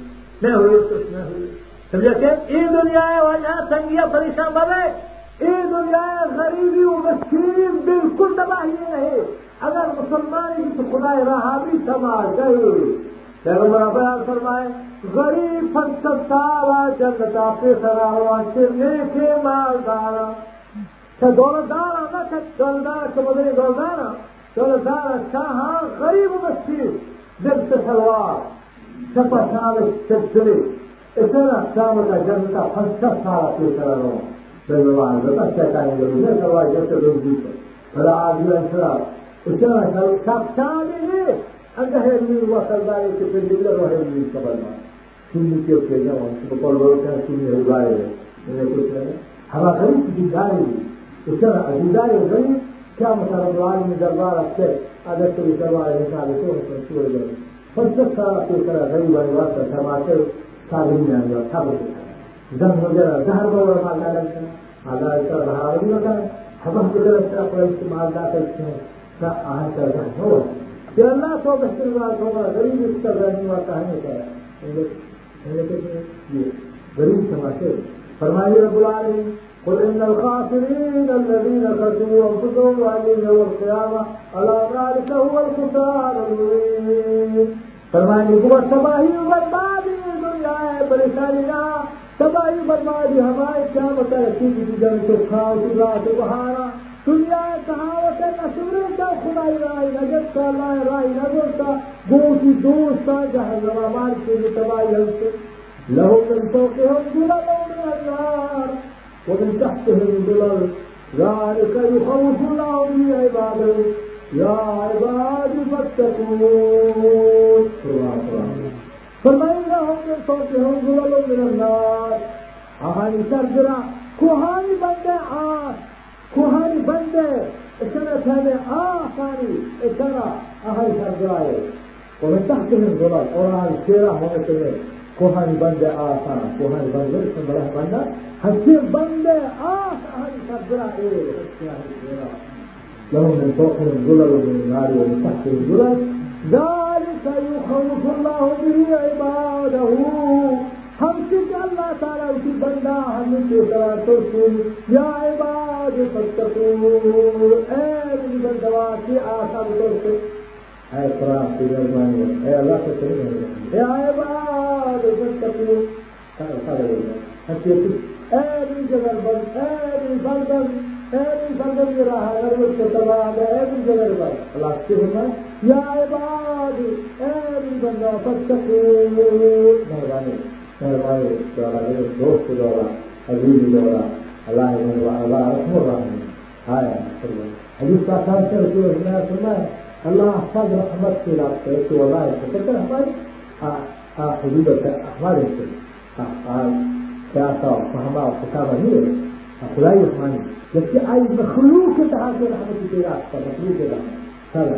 گالا میں ہوئی کچھ میں ہوئی سمجھا کہ یہ دنیا ہے وجہ سنگیا پریشان بنے یہ دنیا ہے، غریبی و مسکین بالکل تباہی رہے۔ اگر مسلمان کی تو خدا رہا بھی سماج گئے، پیغمبر بیان فرمائے، غریب فقط سارا جنتا پہ سرا ہوا چرنے کے مالدارا کہ دولتدارا نہ کہ دولدار کے بدلے دولدارا دولتدارا شاہاں، غریب مسکین، دل سے سلوار شپا سالک سلسلے اتنا سالک جنتا پنچہ سالہ پیسرا رہا سلمان زبا شیطانی جنو نے سوا جنتا روزی سے فلا آدھی انسرا اتنا شالک شاک سالے انگہ ہے لیل وصل داری کے پھر دلے روحے لیل سبل ماں سنی کے اوکے جاؤں سبقول بروکہ سنی ہو گائے میں نے کچھ ہے هما غريب جداري وسمع جداري وغريب كان مثلا العالم من دربار الشيخ هذا كل دربار الشيخ هذا كله من گئے پنچہ سال کے طرح غریب والی زن وغیرہ، زہر وغیرہ مالدار لگتا ہے مالدار اس طرح بہار نہیں ہوتا ہے ہم ہم کی طرف سے اپنا استعمال کرتے ہیں؟ کا آہن ہوگا، غریب اس کا رب قل إن الخاسرين الذين خسروا أنفسهم وأهلهم يوم القيامة، ألا ذلك هو الخسران المبين. فرمائیے وہ تباہی بربادی دنیا ہے پریشانی نہ تباہی بربادی ہمارے کیا بتا رکھی کی جن کو کھاؤ چلا تو بہارا دنیا کہاوت ہے نسورے کا خدائی رائے نگر کا لائے رائے نگر کا گو کی دوست کا جہاں مار کے لیے تباہی ہم سے۔ لہو من تو کے ہم دلا لو من النار ومن تحتهم ظلل ذلك يخوف العظيم به عباده. يا عباد فاتقون. فمن لهم من فوقهم ظلل من النار. أهل سرجرة كهاني بندة آه كهاني بندة إسنا تاني آه ثاني إسنا أهل سرجرة ومن تحتهم ظلل أولا الشيرة ومن تحتهم کے لیے کوہانی بندے آسان کوہانی بندے، اس میں بڑا بندہ ہنسی بندے آس آہانی سرجرائے لهم من فوقهم ظلل من النار ومن تحتهم ظلل ذلك يخوف الله به عباده۔ ہم سے کہ اللہ تعالیٰ اسی بندہ ہم کے طرح ترسل۔ یا عباد فتقون، اے میری بندوا کی آسان ترسل۔ اے قرآن کی مہربانی اے اللہ سے مہربانی۔ اے جگر بند اے بندن کی راہ کو تباہ ہے۔ اللہ کی یا بندہ مہربانی۔ مہربانی۔ دوارا میرے دوست دوارا عزیز دوارا اللہ اللہ رحم حدیث کا سے اللہ نے فرمایا الله أحساب رحمت في العرشيات وضعي فكرة أحوال آه، آه، حدود أحوال أحوال آه، كاسة وفهمة وكتابة نور أخلاي رحماني لكي أي مخلوق تعاطي رحمة في العرشة مخلوق ده سلا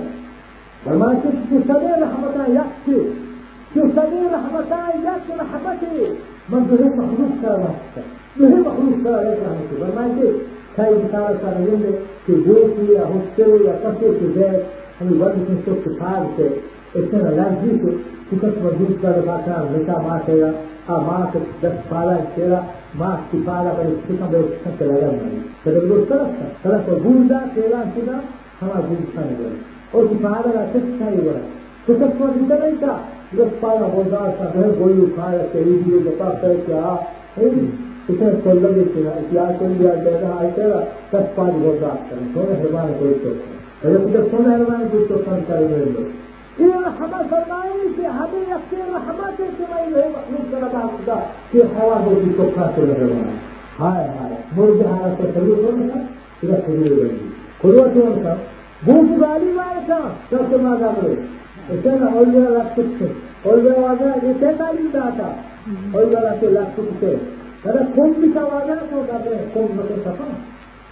وما كنت تسمي رحمتها يأتي تسمي رحمتها يأتي رحمتي من ذهي مخلوق سلا رحمتها ذهي مخلوق سلا رحمتي وما كنت كاي مثال سلا يمي في بيتي يا هوستل يا كفي في بيت ہمیں ورد کی سب کے پھار سے اتنے لازمی سے کچھ مضبوط کا رفا کر نکا ماں کہا a massa das palas era mas ki pala ba ki ka ba ka ka la na kada lo sarata sarata gunda ke la sina hama gunda sa ne o ki pala la tek sa yi wala to ta ko ni ta ta lo pala ho da sa ne go yu ka ya ke ri di ta ta kya ei ita ko la de ke ya ko ya da رسول فرمائے کہ تو کر رہے یہ رحمہ فرمائی کہ ہمیں اپنے رحمت سے میں یہ مخلوق کر ادا خدا کہ ہوا ہو کی تو کھاتے رہے ہیں ہائے ہائے مرد ہارا تو شروع ہو گیا پھر شروع ہو گئی خدا تو ان کا بھوک والی وائے تھا سب سے مادا ہوئے اسے نا اور یہ رکھ سکتے اور یہ واضح یہ سے تعلیم داتا اور یہ رکھ سکتے کون بھی کا واضح تو کہتے ہیں خون مطلب سفا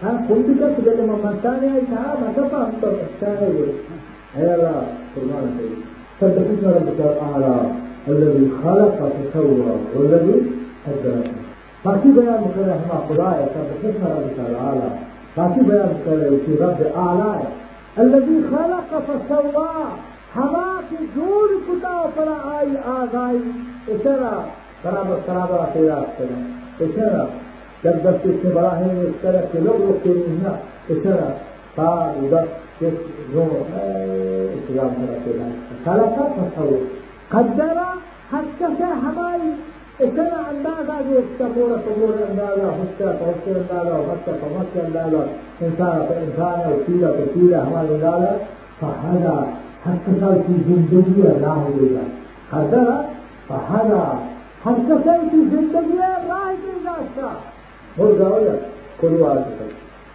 நான் குறிப்பிட்டா சுதந்திரமா மத்தானியாயிட்டா மதப்பா அந்த பிரச்சனை ஒரு هذا قرآن الكريم فالتفت ربك الأعلى الذي خلق فسوى والذي قدر باقي بيان مكره مع قراية فالتفت ربك الأعلى باقي بيان مكره في رب الأعلى الذي خلق فسوى حواك جور کتا پرا آئی آزائی اترا برابر برابر پیدا کرنا اترا دربست إبراهيم السلف لغوك منه اتنا قال ودرس نور اسلام رسول الله خلقت تصور قدر حتى هماي اتنا انداز هذه الصبور صبور انداز حتى فحتى انداز وحتى فمتى انداز انسان فانسان وسيله وسيله همان انداز فهذا حتى في زندگی راه دیگر قدر فهذا حتى في زندگی راه دیگر گا حضر فہذا ہر کسر کی زندگی راہ دے گا اس کا ہو جاؤ یا کوئی آ سکتا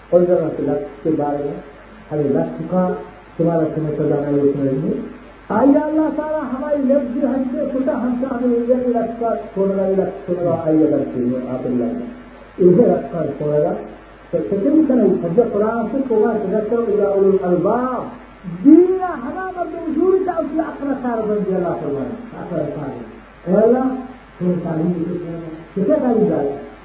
اور ذرا سے لفظ کے بارے میں ارے لفظ کا تمہارا سمجھ سزا نہیں اس میں نہیں آئیے اللہ تعالیٰ ہماری لفظ ہم سے چھوٹا ہم سے ہمیں یہ لفظ کا چھوڑنا یہ لفظ چھوڑنا آئیے اگر چاہیے آپ اللہ نے یہ لفظ کا چھوڑے گا تو کتنی کریں سب قرآن سے ہوگا تذکر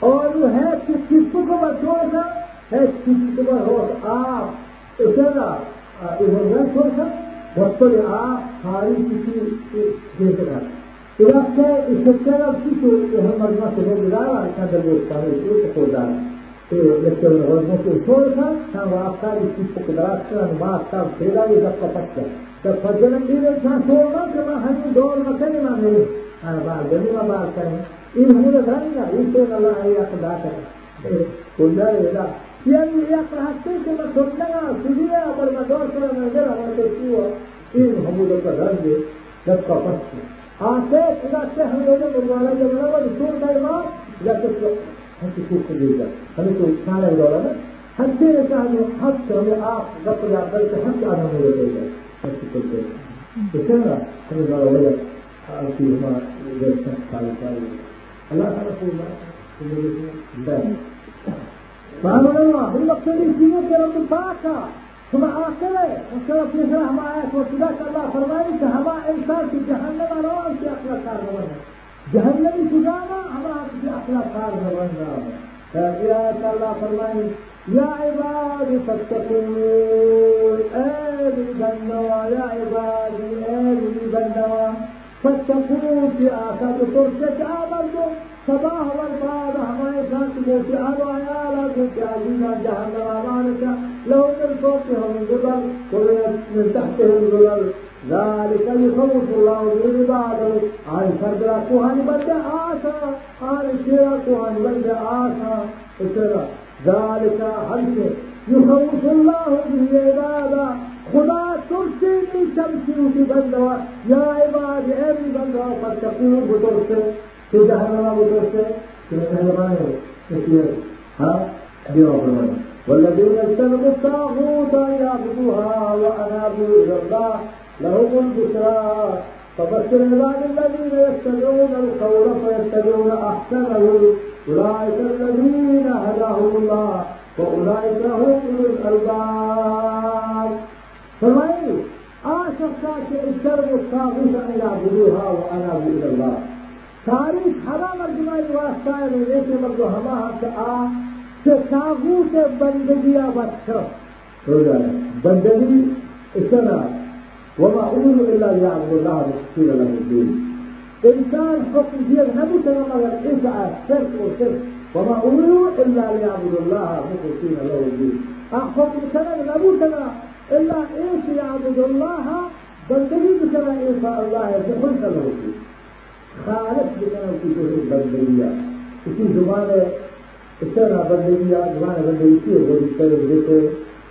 اور وہ ہے کہ کس کو بچو تھا ہے کس کو ہو آپ اسے چھوڑ سکتے واطلع خارج في جهة إذا كان في قدرات كان ما أفكار كذا يدقق هر چیز کو دیگر ہمیں تو اتنا لگ رہا ہے ہر سے رہتا ہے ہر سے ہمیں آپ رب العبل سے ہر سے آدم ہو رہے گا ہر چیز کو دیگر تو کیا رہا ہمیں بڑا ہو رہا آپ کی ہمارا درشن کھائی کھائی اللہ تعالیٰ کو اللہ فأمر الله بالمقصود في مكة رب الفاكة ثم آخره. وكانت يشرح معك وكذلك الله فرمانك إنسان في جهنم أنا وأنت أخلاق هذا جهنم تدانا في بأخلاق هذا الرجل. فإلى الله فرماني يا عبادي فاتقون أهل بنوا يا عبادي أهل بنوا فاتقون في آخر فرصة آمنوا. صباح والبعض ما فاتقوا في أبا يا رب عزيزا جهنم. أمانك لهم من فوقهم الظلل ومن تحتهم الظلل ذلك يخوف الله من عباده عن فردرا كوهان بند آسا عن شيرا كوهان بند آسا. اترى ذلك حدث يخوف الله به عباده خدا ترسي من شمسي في بندوا يا عبادي أبي بندوا فاتقوا بدرسه في جهنم بدرسه في جهنم ها اچھا، ہاں، والذين اجتنبوا الطاغوت يعبدوها وانابوا الى الله لهم البشرى فبشر عباد الذين يتبعون القول فيتبعون أحسنه. أولئك الذين هداهم الله وأولئك هم أولو الألباب. فمن آخر كاش الشرب الصاغيه إلى بلوها وأنا أعبد الله. تاريخ حرام الجمال واسطة ليس مرضو هما حقا تاغوت بندگی آباد شو. بندگی اسنا وما أمروا إلا ليعبدوا الله مخلصين له الدين. إنسان حكم دين النبي صلى الله عليه وسلم شرك وشرك. وما أمروا إلا ليعبدوا الله مخلصين له الدين. أحكم سنة النبي سنة إلا إيش يعبد الله؟ بندگی بکنه ایسا الله که خود کنه اوکی خالص بکنه اوکی که في اسی زمان استرا بندگی زمان بندگی چیه ولی سر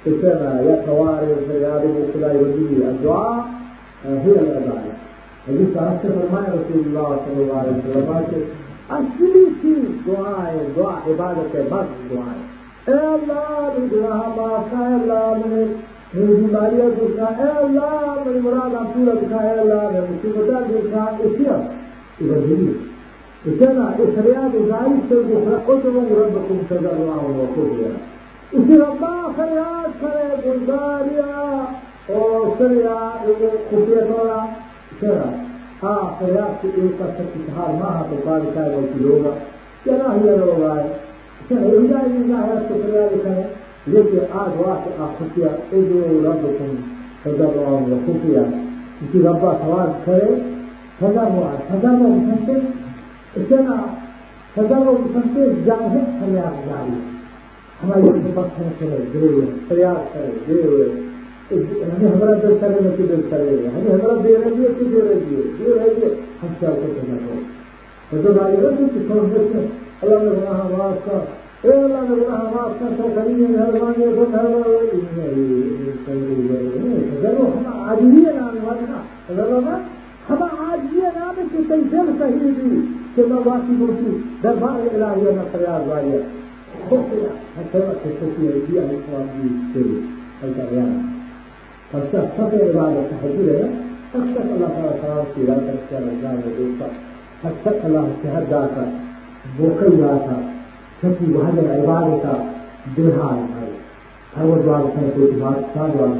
كتابة يا قوارب وشياطين وكذا يوديه الدعاء هي العبادة الذي تعسف مع رسول الله صلى الله عليه وسلم قال أصلي في دعاء دعاء عبادة بس دعاء الله بدعاء ما الله من بیماریاں دکھا اے اللہ میری مراد پورا دکھا اے اللہ میں مصیبتیں دکھا اسیا ابراہیم اسنا اسریا دزائی سے مخرقت من ربكم تدعوا وقولا اسی ربا فریاد کرے گلزاریا اور سریا خفیت والا چرا ہاں فریاد کی ایک کا سچ ہار ماہ تو کار کا وہ کی ہوگا کیا ہی ہوگا چرا ہدایت ہدایت تو فریاد کرے لیکن آج واقع خفیہ ادعوا ربكم تجرعوا وخفيا اسی ربا سوال کرے تجرعوا تجرعوا مسنتے اتنا تجرعوا مسنتے جاہد فریاد جاری۔ ہماری پتھر کرے گرے فریاد کرے گرے ہمیں ہمارا دل کرے نہ دل کرے ہمیں ہمارا دے رہی ہے کہ دے رہی ہے دے رہی ہے ہم کیا کرتے ہیں تو جو بھائی رہے کہ چھوڑ دیتے اللہ نے گناہ معاف کر اے اللہ نے گناہ معاف کر تو کریے مہربانی ہے ضرور ہم آج ہی نام والا ضرور ہم آج یہ نام کی تیسر صحیح دی کہ میں واقعی ہوتی دربار الہیہ میں فریاد والی بطئ حتى وقت التسمية عن الصلاة بالسير الجريان فالشهر تقي بعد التحجيل أكثر الله تعالى صلاة في لا تكثر الجار والوسطى أكثر الله اجتهاد ذاك بوقي ذاك تكي بهذا العبارة درها هذا الجواب كان في الجواب كان جواب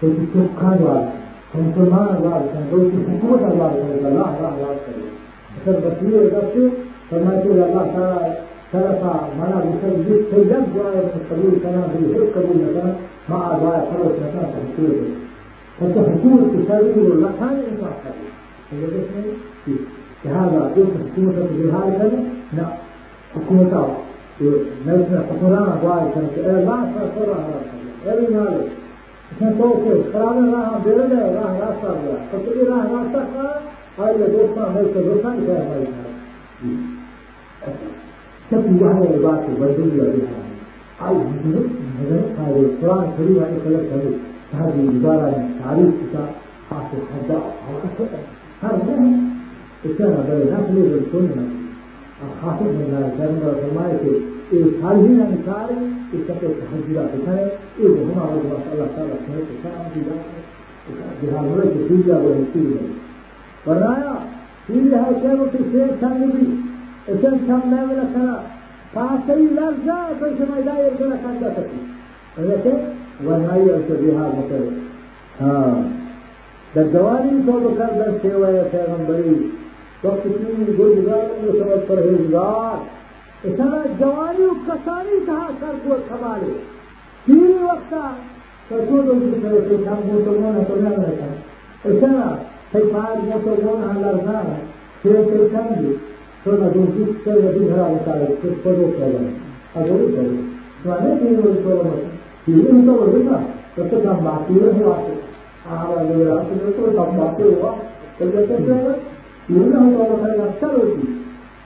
في الكتب كان جواب كان في ما جواب كان في الحكومة جواب كان الله الله الله كان فالبصير يقول فما يقول الله تعالى سلطة معناه بيسوي سيدان جوايا من القبول كان في القبول مثلا مع جوايا خلص مثلا تحصيل فالتحصيل هل والمكان ان هذا قلت حكومة هذا كذا لا. حكومة إيه؟ نلسنا حكومة جوايا كانت إيه؟ لا تأثر على هذا إلا مالك عشان توصل خلانا راح بلده راح راح صار فتقولي راح راح صار هاي اللي دوسنا هاي كذا دوسنا كذا هاي سب واحدة لبعض البدل وبها أي مثلا هذا القرآن الكريم هذه كلام هذه عبارة عن تعريف كتاب حاصل حداء هذا كان بل نقل بالسنة الخاطب من الله كان فرمائے کہ صالحین انصار اس کا تحجرات ہے یہ ہمارا رب اللہ تعالی ہے کہ کام کی بات جہاں ہوئے کہ دنیا وہ ہے فرمایا یہ ہے کہ وہ سے سامنے عشان كمل لك فاعطي لرجع فشما لا يرجع لك عند تكي ولكن والهي بها مثلا ها الدواني تو بكر در سیوا ہے پیغمبری تو کتنی گزار میں سمجھ پرہیزگار اتنا جوانی و کسانی کہا کر کو کمالے تیری وقتا تو تو لوگ کی طرف سے کام کو تو نہ رہتا اتنا ہے پاج میں پھر پھر کم sonra diyorsun şöyle bir herhalde tarihte soru sorulur. Hazır mı? Yani bir yıl sorulmaz. Bir yıl sorulur da yoksa tam bahsediyor mu artık? Ağla böyle artık yoksa tam bahsediyor mu? Öyle tekrar yılın hatalarına yapsan olsun.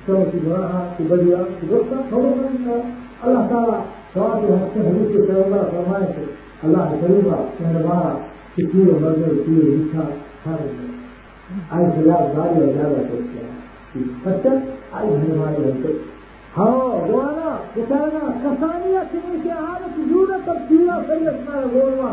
Sonra ki buna kibariya yoksa sorulmazsa Allah Teala Saat hakkı henüz ki sevda sermayesi Allah seviva, sehrva, fikir, mazur, fikir, hikâ, tarif. Ayrıca zâliye zâliye zâliye فانت عايز هذا ها وأنا وكان كسانية كنيسة هذا تجونا تبديلا في الاسماء الغورما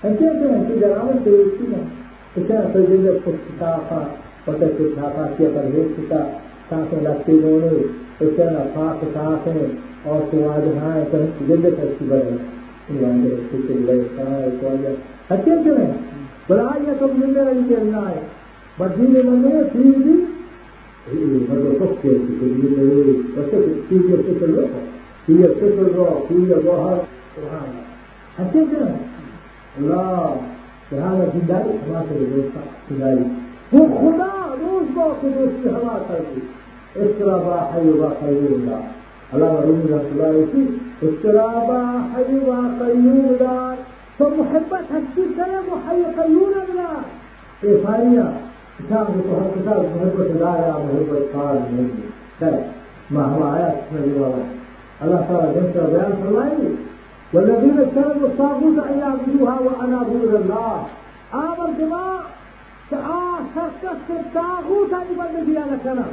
Entendem que característica que tem a presença posticava, posticava que a presença ساتھ میں لگتے دونوں اسے نفاق ساتھ ہیں اور سواد ہاں تو جلد ترقی بڑھے ایمان رسی کے لیے سائے کوئی اچھے اچھے ہیں بلائی یا سب ملنے رہی کہ اللہ ہے بڑھنی میں بندے ہیں سیز بھی مگر سب کے لیے میرے ویسے سیز سے چل رہا سیز سے چل رہا سیز بہت سبحان اچھے اچھے ہیں لا هذا في ذلك ما تريد في هو وخدا روز باطل استهلاك هذه استرابا حيوا قيوم لا الله. مريم رسول الله إيه يقول استرابا حيوا قيوم لا فمحبة هالشيء كلام وحي قيوم لا إيفانيا كتاب وهو كتاب. محبة لا يا محبة قال مني. كلام ما هو آيات من الله الله تعالى جنسة بيان فرمائي. والذين اتخذوا الطاغوت أن يعبدوها وأنابوا إلى الله. آمر جماعة كسر الطاغوت أن يبندگی آنا کنا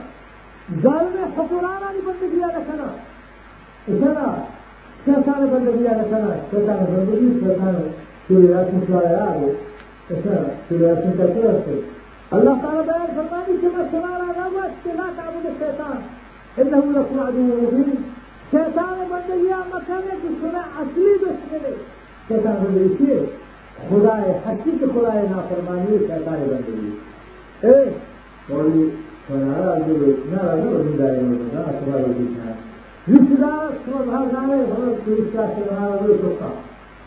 ظالم حکران أن يبندگی آنا کنا اتنا شیطان بندگی آنا کنا شیطان بندگی شیطان شریعت مشوائے آگو اتنا شریعت مشکل است الله تعالى بيان فرماني كما سمع على نوى لا تعبد الشيطان. إنه لكم عدو مبين. شیطان بندگی مکانے کی سنا اصلی دشمن شیطان بندگی خدا حقیق خدا نافرمانی شیطان بندگی اے مولی سنارا جو نارا جو زندہ ہے نا تمہارا دیکھنا رشتہ سبحان جانے ہم رشتہ سے ہمارا وہ سوچا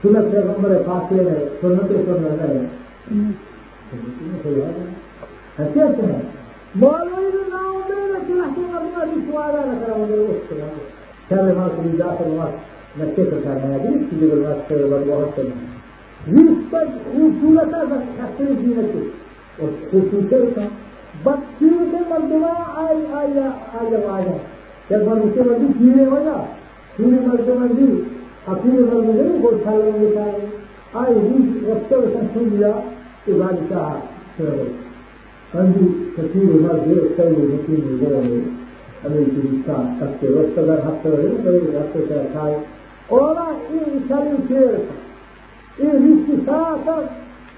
سنت پیغمبر پاک ہے سنت سنت ہے کیسے ہیں مولوی نام میں کہ ہم اپنا رشوارا نہ کرو گے شر ما في داخل ما نكتب كان هذه تجيب الناس في الوقت يثبت خصوصيتها تحصيل دينته وخصوصيتها بطير کے مردمہ آئی آئی آئی آئی جب مردے مردی کیڑے ہو جا کیڑے مرد مردی اپنے مرد میں وہ کھال لیں گے آئی بھی وقت وقت سن لیا کہ بادشاہ کندی کثیر مرد کئی مسلم گئے americanista kapitalistelere haklarını böyle yaklaşarak sahip ona insanın şiir İhtisasa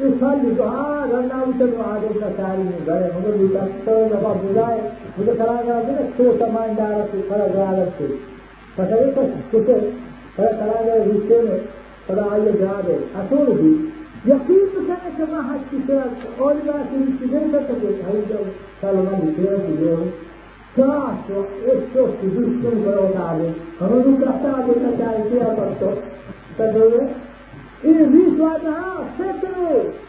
اصل دعا رنا اوت دعا دے ساری میں گئے مگر بھی تک تو نفع بلائے مجھے کرا گیا دے تو سامان دار سے کرا گیا سے پتہ ہے کسے کرا کرا گیا رشتے میں خدا آئیے جا دے اصول بھی یقین تو کہنے کے وہاں کی کسی اور بات نہیں کر سکے بھائی جب سالمان ہی دے Kaasa esso si distrugge locale, hanno ricattato da tanti a fatto, sapete? Il Vishwana Setre!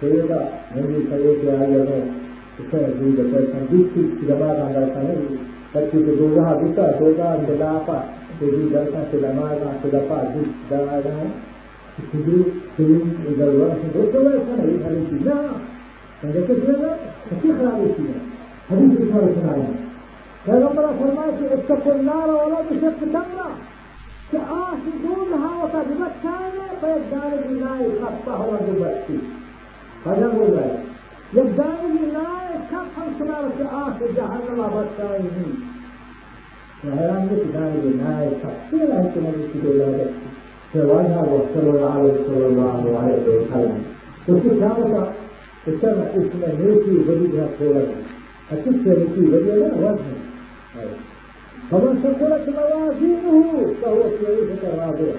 كيرا نبي سيد يعلمه اسمه جيدة فالسان جيكي سلما غانا سانه لكي تدوغا بيكا دوغا ملافا تجي درسا سلما غانا سلفا جيك دعانا تجي سلم دوغا سنه دوغا سنه يخلي لا فذلك لا فكيف رأي فيها حديث رسالة سنعيه فلما فرماك اتقوا النار ولا بشق تمره كآس دونها وقد مكان فيدار بالله خطه وجبته فنموا ذلك يبدأون الناس كفهم سلالة آخر جهنم والسائلين فهيان يبدأون الناس تفصيلا كما يشتكي ذلك فوالها وصلى الله عليه صلى الله عليه وسلم. وفي كانت تسمع اسم نيتي وجدها قولك أتسمع نيتي وجدها وزن فمن ثقلت موازينه فهو في عيشة راضية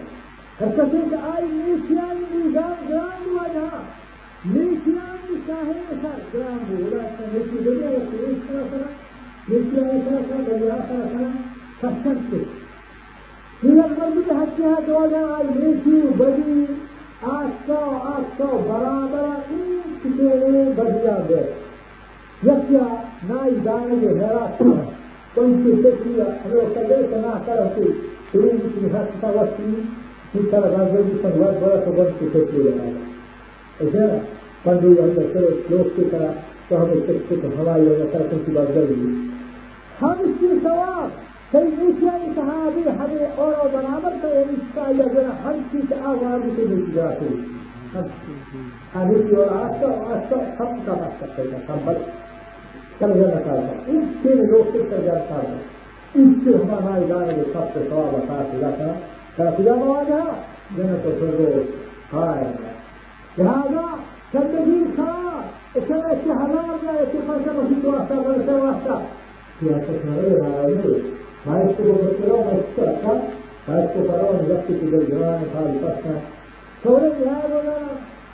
فاستطيع أي نسيان ميزان جان وجهه جرام وجهها نيتيان صاحب جرام ولا نيتي وجدها وكيف مثل أساسا بالآخرة فاستمسك من المرض حتى دوجا الميسي بدي آسا آسا برابر کتنے بدیا گئے۔ یکیا نائی دانے جو حیرات کوئی کی تکیا ہمیں کدے سنا کر ہوتی۔ تیری کی حق تا کی طرح غزل کی بڑا تو بند کی تکیا ہے۔ ایسا پندو یہ کرے لوگ کی طرح تو ہمیں تک تک ہوائی یا طرح کی بات کر ہم اس کی ثواب کئی صحابی ہمیں اور برابر کا اس کا یا ذرا ہر چیز آواز سے مل جاتے ہم اس کی اور آستا آستا سب کا بات کرتے ہیں، ہم بس چل جانا چاہتا اس سے لوگ سے کر جاتا ہے اس سے ہمارا ادارے کے سب سے سوال بتا دیا تھا۔ کیا خدا آواز ہے میں نے تو پھر روز ہائے هذا كالذي صار سنة شهران لا يتخلص في تواسع ولا تواسع يا تكرير على يدي ما يشتغل في الكلام السابق ما يشتغل ما نفسه في الجوان قال بسنا فولد هذا لا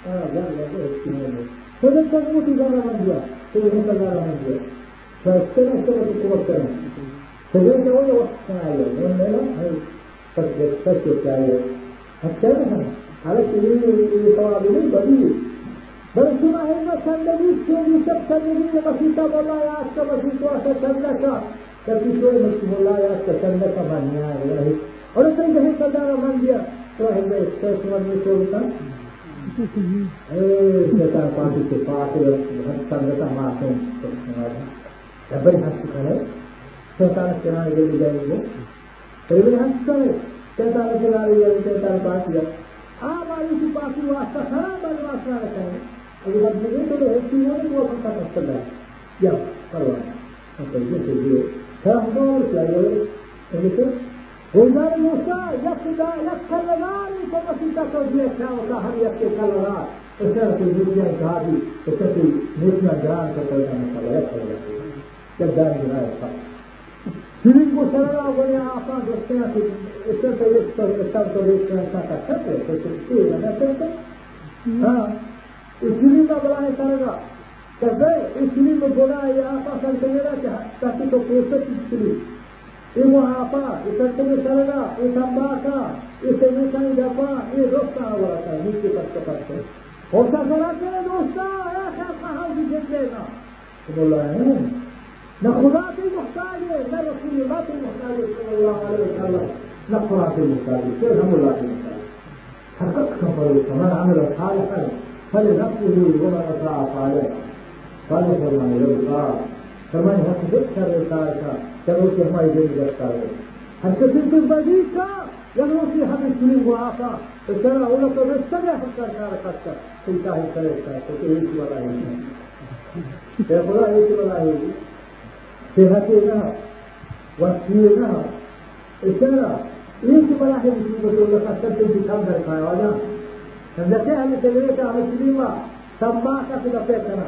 آه لا لا لا فلن تموت إذا لم يجوا فلن إذا لم يجوا فالسنة سنة قوة سنة فلن هو وقت سنة يوم ولا هل تسجد تسجد حتى لها میں سنا ہے نا سنڈویچ کے بھی سب سنڈوی نے مسیح بولا ہے، آج کا مسیح تو آتا چندر کا کبھی تو مسیح بولا ہے، آج کا چندر کا مان نہیں آیا ہے۔ اور اسے جو ہے سردارا مان دیا تو ہے گئے تو سنا نہیں تو ہوتا چار پانچ کے پاس چندر کا مارتے ہیں تو سنا ہے جب بھائی ہنس کر ہے سرکار چلانے کے لیے جائیں گے۔ تو یہ ہنس کر ہے چار چلا رہی ہے چار پانچ ஆவாயுக்கு பாசி வாசகா பல்வாசாக அது வந்து சீனாவில் ஓசம் பண்ணல யா பரவாயில்ல அப்போ இது சொல்லுது فانظر إلى وزار موسى يقضى يقل ذلك وسيلة توجيهك وكهر يقل كالرات فسرت الدنيا الجهادي وتقي موسى جهاد فقلنا مثلا يقل لك كالدار جهاد فقط شریف کو سر رہا ہو گیا آپ دیکھتے ہیں کہ اتر پردیش پر اتر پردیش میں ایسا کا سب ہے ہاں اسی کا بڑا ہے سر کا کہتے اسی کو بولا ہے یہ آپ سر کہے گا کہ تاکہ تو پوسٹ اسلی یہ وہ آپ اتر پردیش سر کا یہ سمبا کا یہ سمیتا جاپا یہ روک کہاں ہو رہا تھا نیچے پر کے پاس ہوتا سر آتے ہیں دوست ایسا کہاں بھی دیکھ لے گا؟ بولا ہے للقضاة المحتاجة للرسولات المحتاجة. صلى الله عليه وسلم. للقضاة المحتاجة. كيف هم الله المحتاجة؟ حققت طريقة من عمل صالحا. فلنفسه ولا أطاع صالحا. قال فرمان يلقى فرمان هتذكر رقاك تروك ما يجري رقاك حتى تلك البديكة يغلو فيها من سنين وعطا ترى أولا تستمع حتى شاركتك تنتهي طريقك تتهيك ولا هيك يقول لا هيك ولا هيك صحتنا وسينا إشارة إيش ملاحظ في رسول الله قد انتقام درقائي وانا نزكي أهل سلوية أهل سليمة سماك في لفيتنا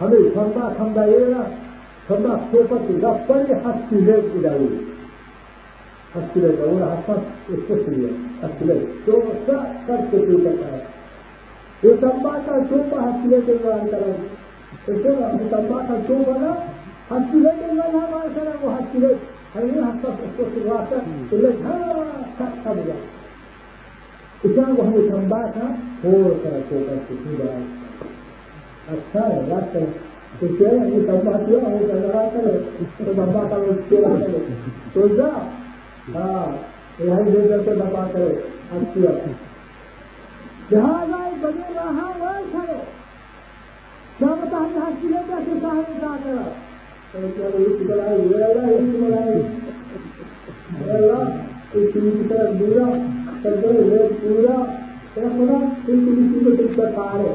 همه خنده خنده ایره خنده صحبتی رفتنی هستی لیب ایدهو هستی لیب اون حسن استثنیه. هستی لیب تو سا سر کسی بکنه یہ إلى کا چوپا ہسلے کے لوگ کریں سبا کا چوپا نا ہسلے کے لوگ ہمارے سر وہ ہسلے ہمیں ہفتہ اس کو شروعات کر دیا اس کو ہمیں سبا کا ہو کر چوپا سیکھی جائے اچھا ہے یاد کریں کیونکہ ہے کہ اللہ کرے اس کو بابا کا تو جا ہاں دے کر بابا کرے اچھی اچھی جہاں جائے بنے رہا وہ کرے کیا بتا یہاں کلے کیسے صاحب کا کرا اس کی طرف دورا پورا خدا اس کی طرف پار ہے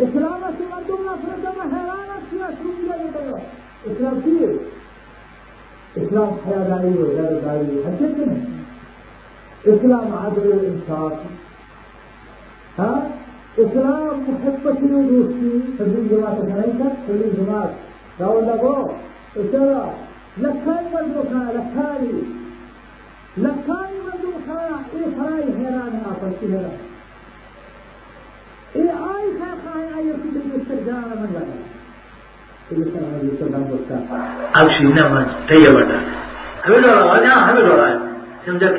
اسلامت مردم نفرتم حیران است یا سوریه میبره اسلام چیه اسلام حیاداری و غیرداری حقیقی نه اسلام عدل الإنصاف ها؟ اسلام محبتی و دوستی جماعة جماعت کنیم جماعة تبدیل جماعت داول دبو اترا لکای مردم خواهد لکای لکای مردم خواهد این خواهی حیران اي خاخاي اي يرفض المستدام من ولا අවශ්‍ය නම තේවද හැමදෝරවලා හැමදෝරයි සම්දක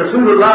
رسول الله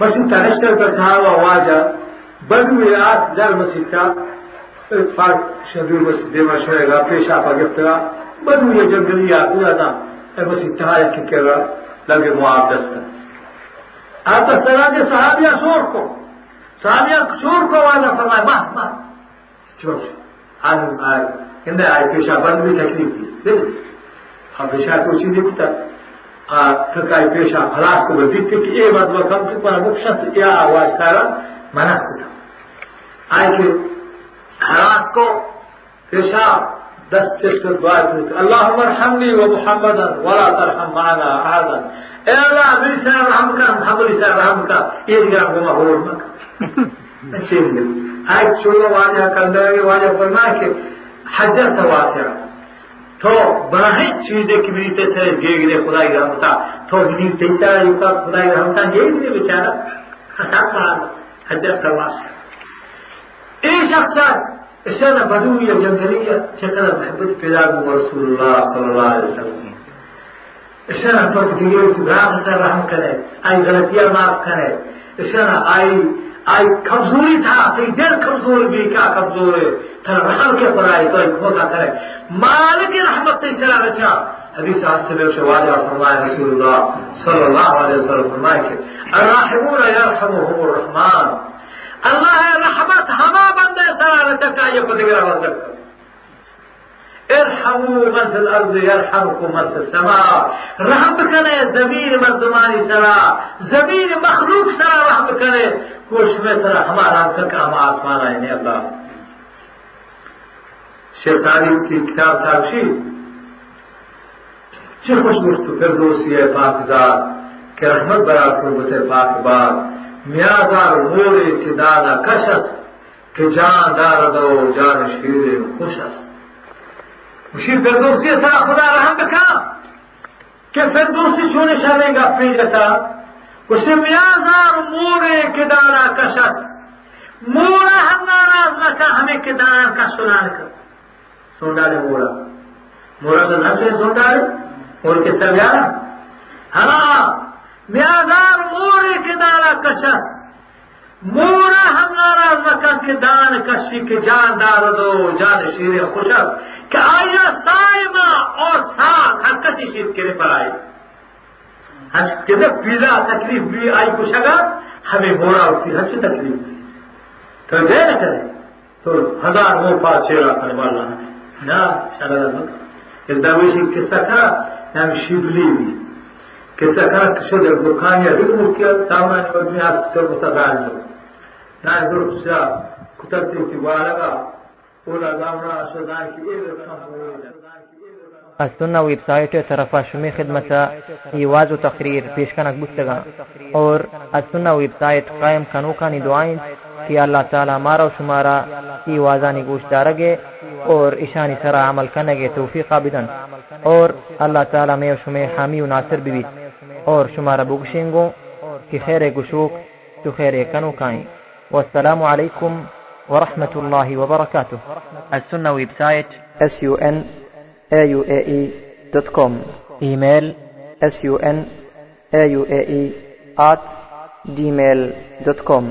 بس انت نشتر تنشر كسهاوة واجا بدو يعاد دار مسجد كا فاق شدو مسجد ديما شوية غا فيشا فاقفتها بدو يجنجلية اولا دا مسجد تهاية كيكرا لغي معاب دستا آتا سلام دي صحابيا سوركو صحابيا سوركو وأنا فرمائي ما ما چوش أنا آئي آدم آئے ہندے آئے پیشا بند بھی تکلیف دی دیکھ ہاں پیشا کوئی چیزیں کتا تکای پیشا خلاص کو دیکھتے کہ اے بات وقت پر مقصد یا آواز کارا منع کتا آئے کہ خلاص کو پیشا دس چشت دعا کرتے اللہم ارحمنی و محمدا ولا ترحم معنا احدا اے اللہ میری سر رحم کا محمد سر رحم کا یہ دیگر گما ہو مکہ اچھے آئے چھوڑو واجہ کندر واجہ فرمائے کہ حجر تواسرہ تو براہی چیزیں کی میری تیسرے گے گرے خدا کی رحمتا۔ تو میری تیسرا یوکا خدا کی رحمتا یہ گرے بیچارہ۔ حساب پڑا حجر تواس اے شخص اسے نہ بدو یا جنگلی یا چکر محبت پیدا کو رسول اللہ صلی اللہ علیہ وسلم اسے نہ تو کہ گراہ سے رحم کرے، آئی غلطیاں معاف کرے۔ اسے نہ آئی آئی کمزوری تھا تیری دل کمزور بھی کیا کمزور ہے تھا رحم کے پر آئی تو ایک موقع کرے مالک رحمت تے سرا رچا حدیث آج سے بے واجہ فرمائے رسول اللہ صلی اللہ علیہ وسلم فرمائے کہ الراحمون یرحمهم الرحمن اللہ رحمت ہما بندے سرا رچا کا یہ پتگرہ وزک ارحموا من في الارض يرحمكم من في السماء. رحم کرے زمین مردمانی سرا. زمین مخلوق سرا رحم کرے کوش میں سرا ہمارا کا ہم آسمان آئے اللہ شیخ ساری کی کتاب تھا اسی چه خوش گفت فردوسی پاکزاد کہ رحمت برا قربت پاک باد. میازار موری که دادا کش است که جان دارد و جان شیر خوش است وشي فردوسي تا خدا رحم بكا كيف فردوسي شو نشانين قفين لتا وشي ميازار موري كدارا كشت مورا هم ناراض نكا همي كدارا كشتنا نكا سوندار مورا مورا تا نفسي سوندار؟ مورا كسر بيارا هلا ميازار موري كدارا كشت مورا ہم ناراض مکن کے دان کشی کے جان دار دو جان شیر خوشک کہ آیا سائما اور ساتھ ہر کسی شیر کے پر آئی ہر کدھر پیلا تکلیف بھی آئی کشگا ہمیں مورا ہوتی ہر تکلیف بھی تو دے نہ کرے۔ تو ہزار منہ پا چیرا کرنے والا نہ شرط ایک درویشی قصہ کرا نام شبلی بھی۔ قصہ کرا کشو در دکان یا رکمو کیا تامان ودنی آس سر متدار جو نام گروپ سا کترتی کی بالگا اولا دامنا شدان کی ایر رکھم السنة ويب سايت طرفا شمی خدمت ایواز و تقریر پیشکنک بستگا اور از السنة ویب سائٹ قائم کنوکانی دعائیں کہ اللہ تعالی مارا و شمارا ایوازانی گوش دارگے اور اشانی سرا عمل کنگے توفیق بدن اور اللہ تعالی میں و شمی حامی و ناصر بیویت اور شمارا بوگشنگو کی خیر گشوک تو خیر کنو کائیں والسلام علیکم ورحمة الله وبركاته السنة website sunaauae.com email e at gmail dot com.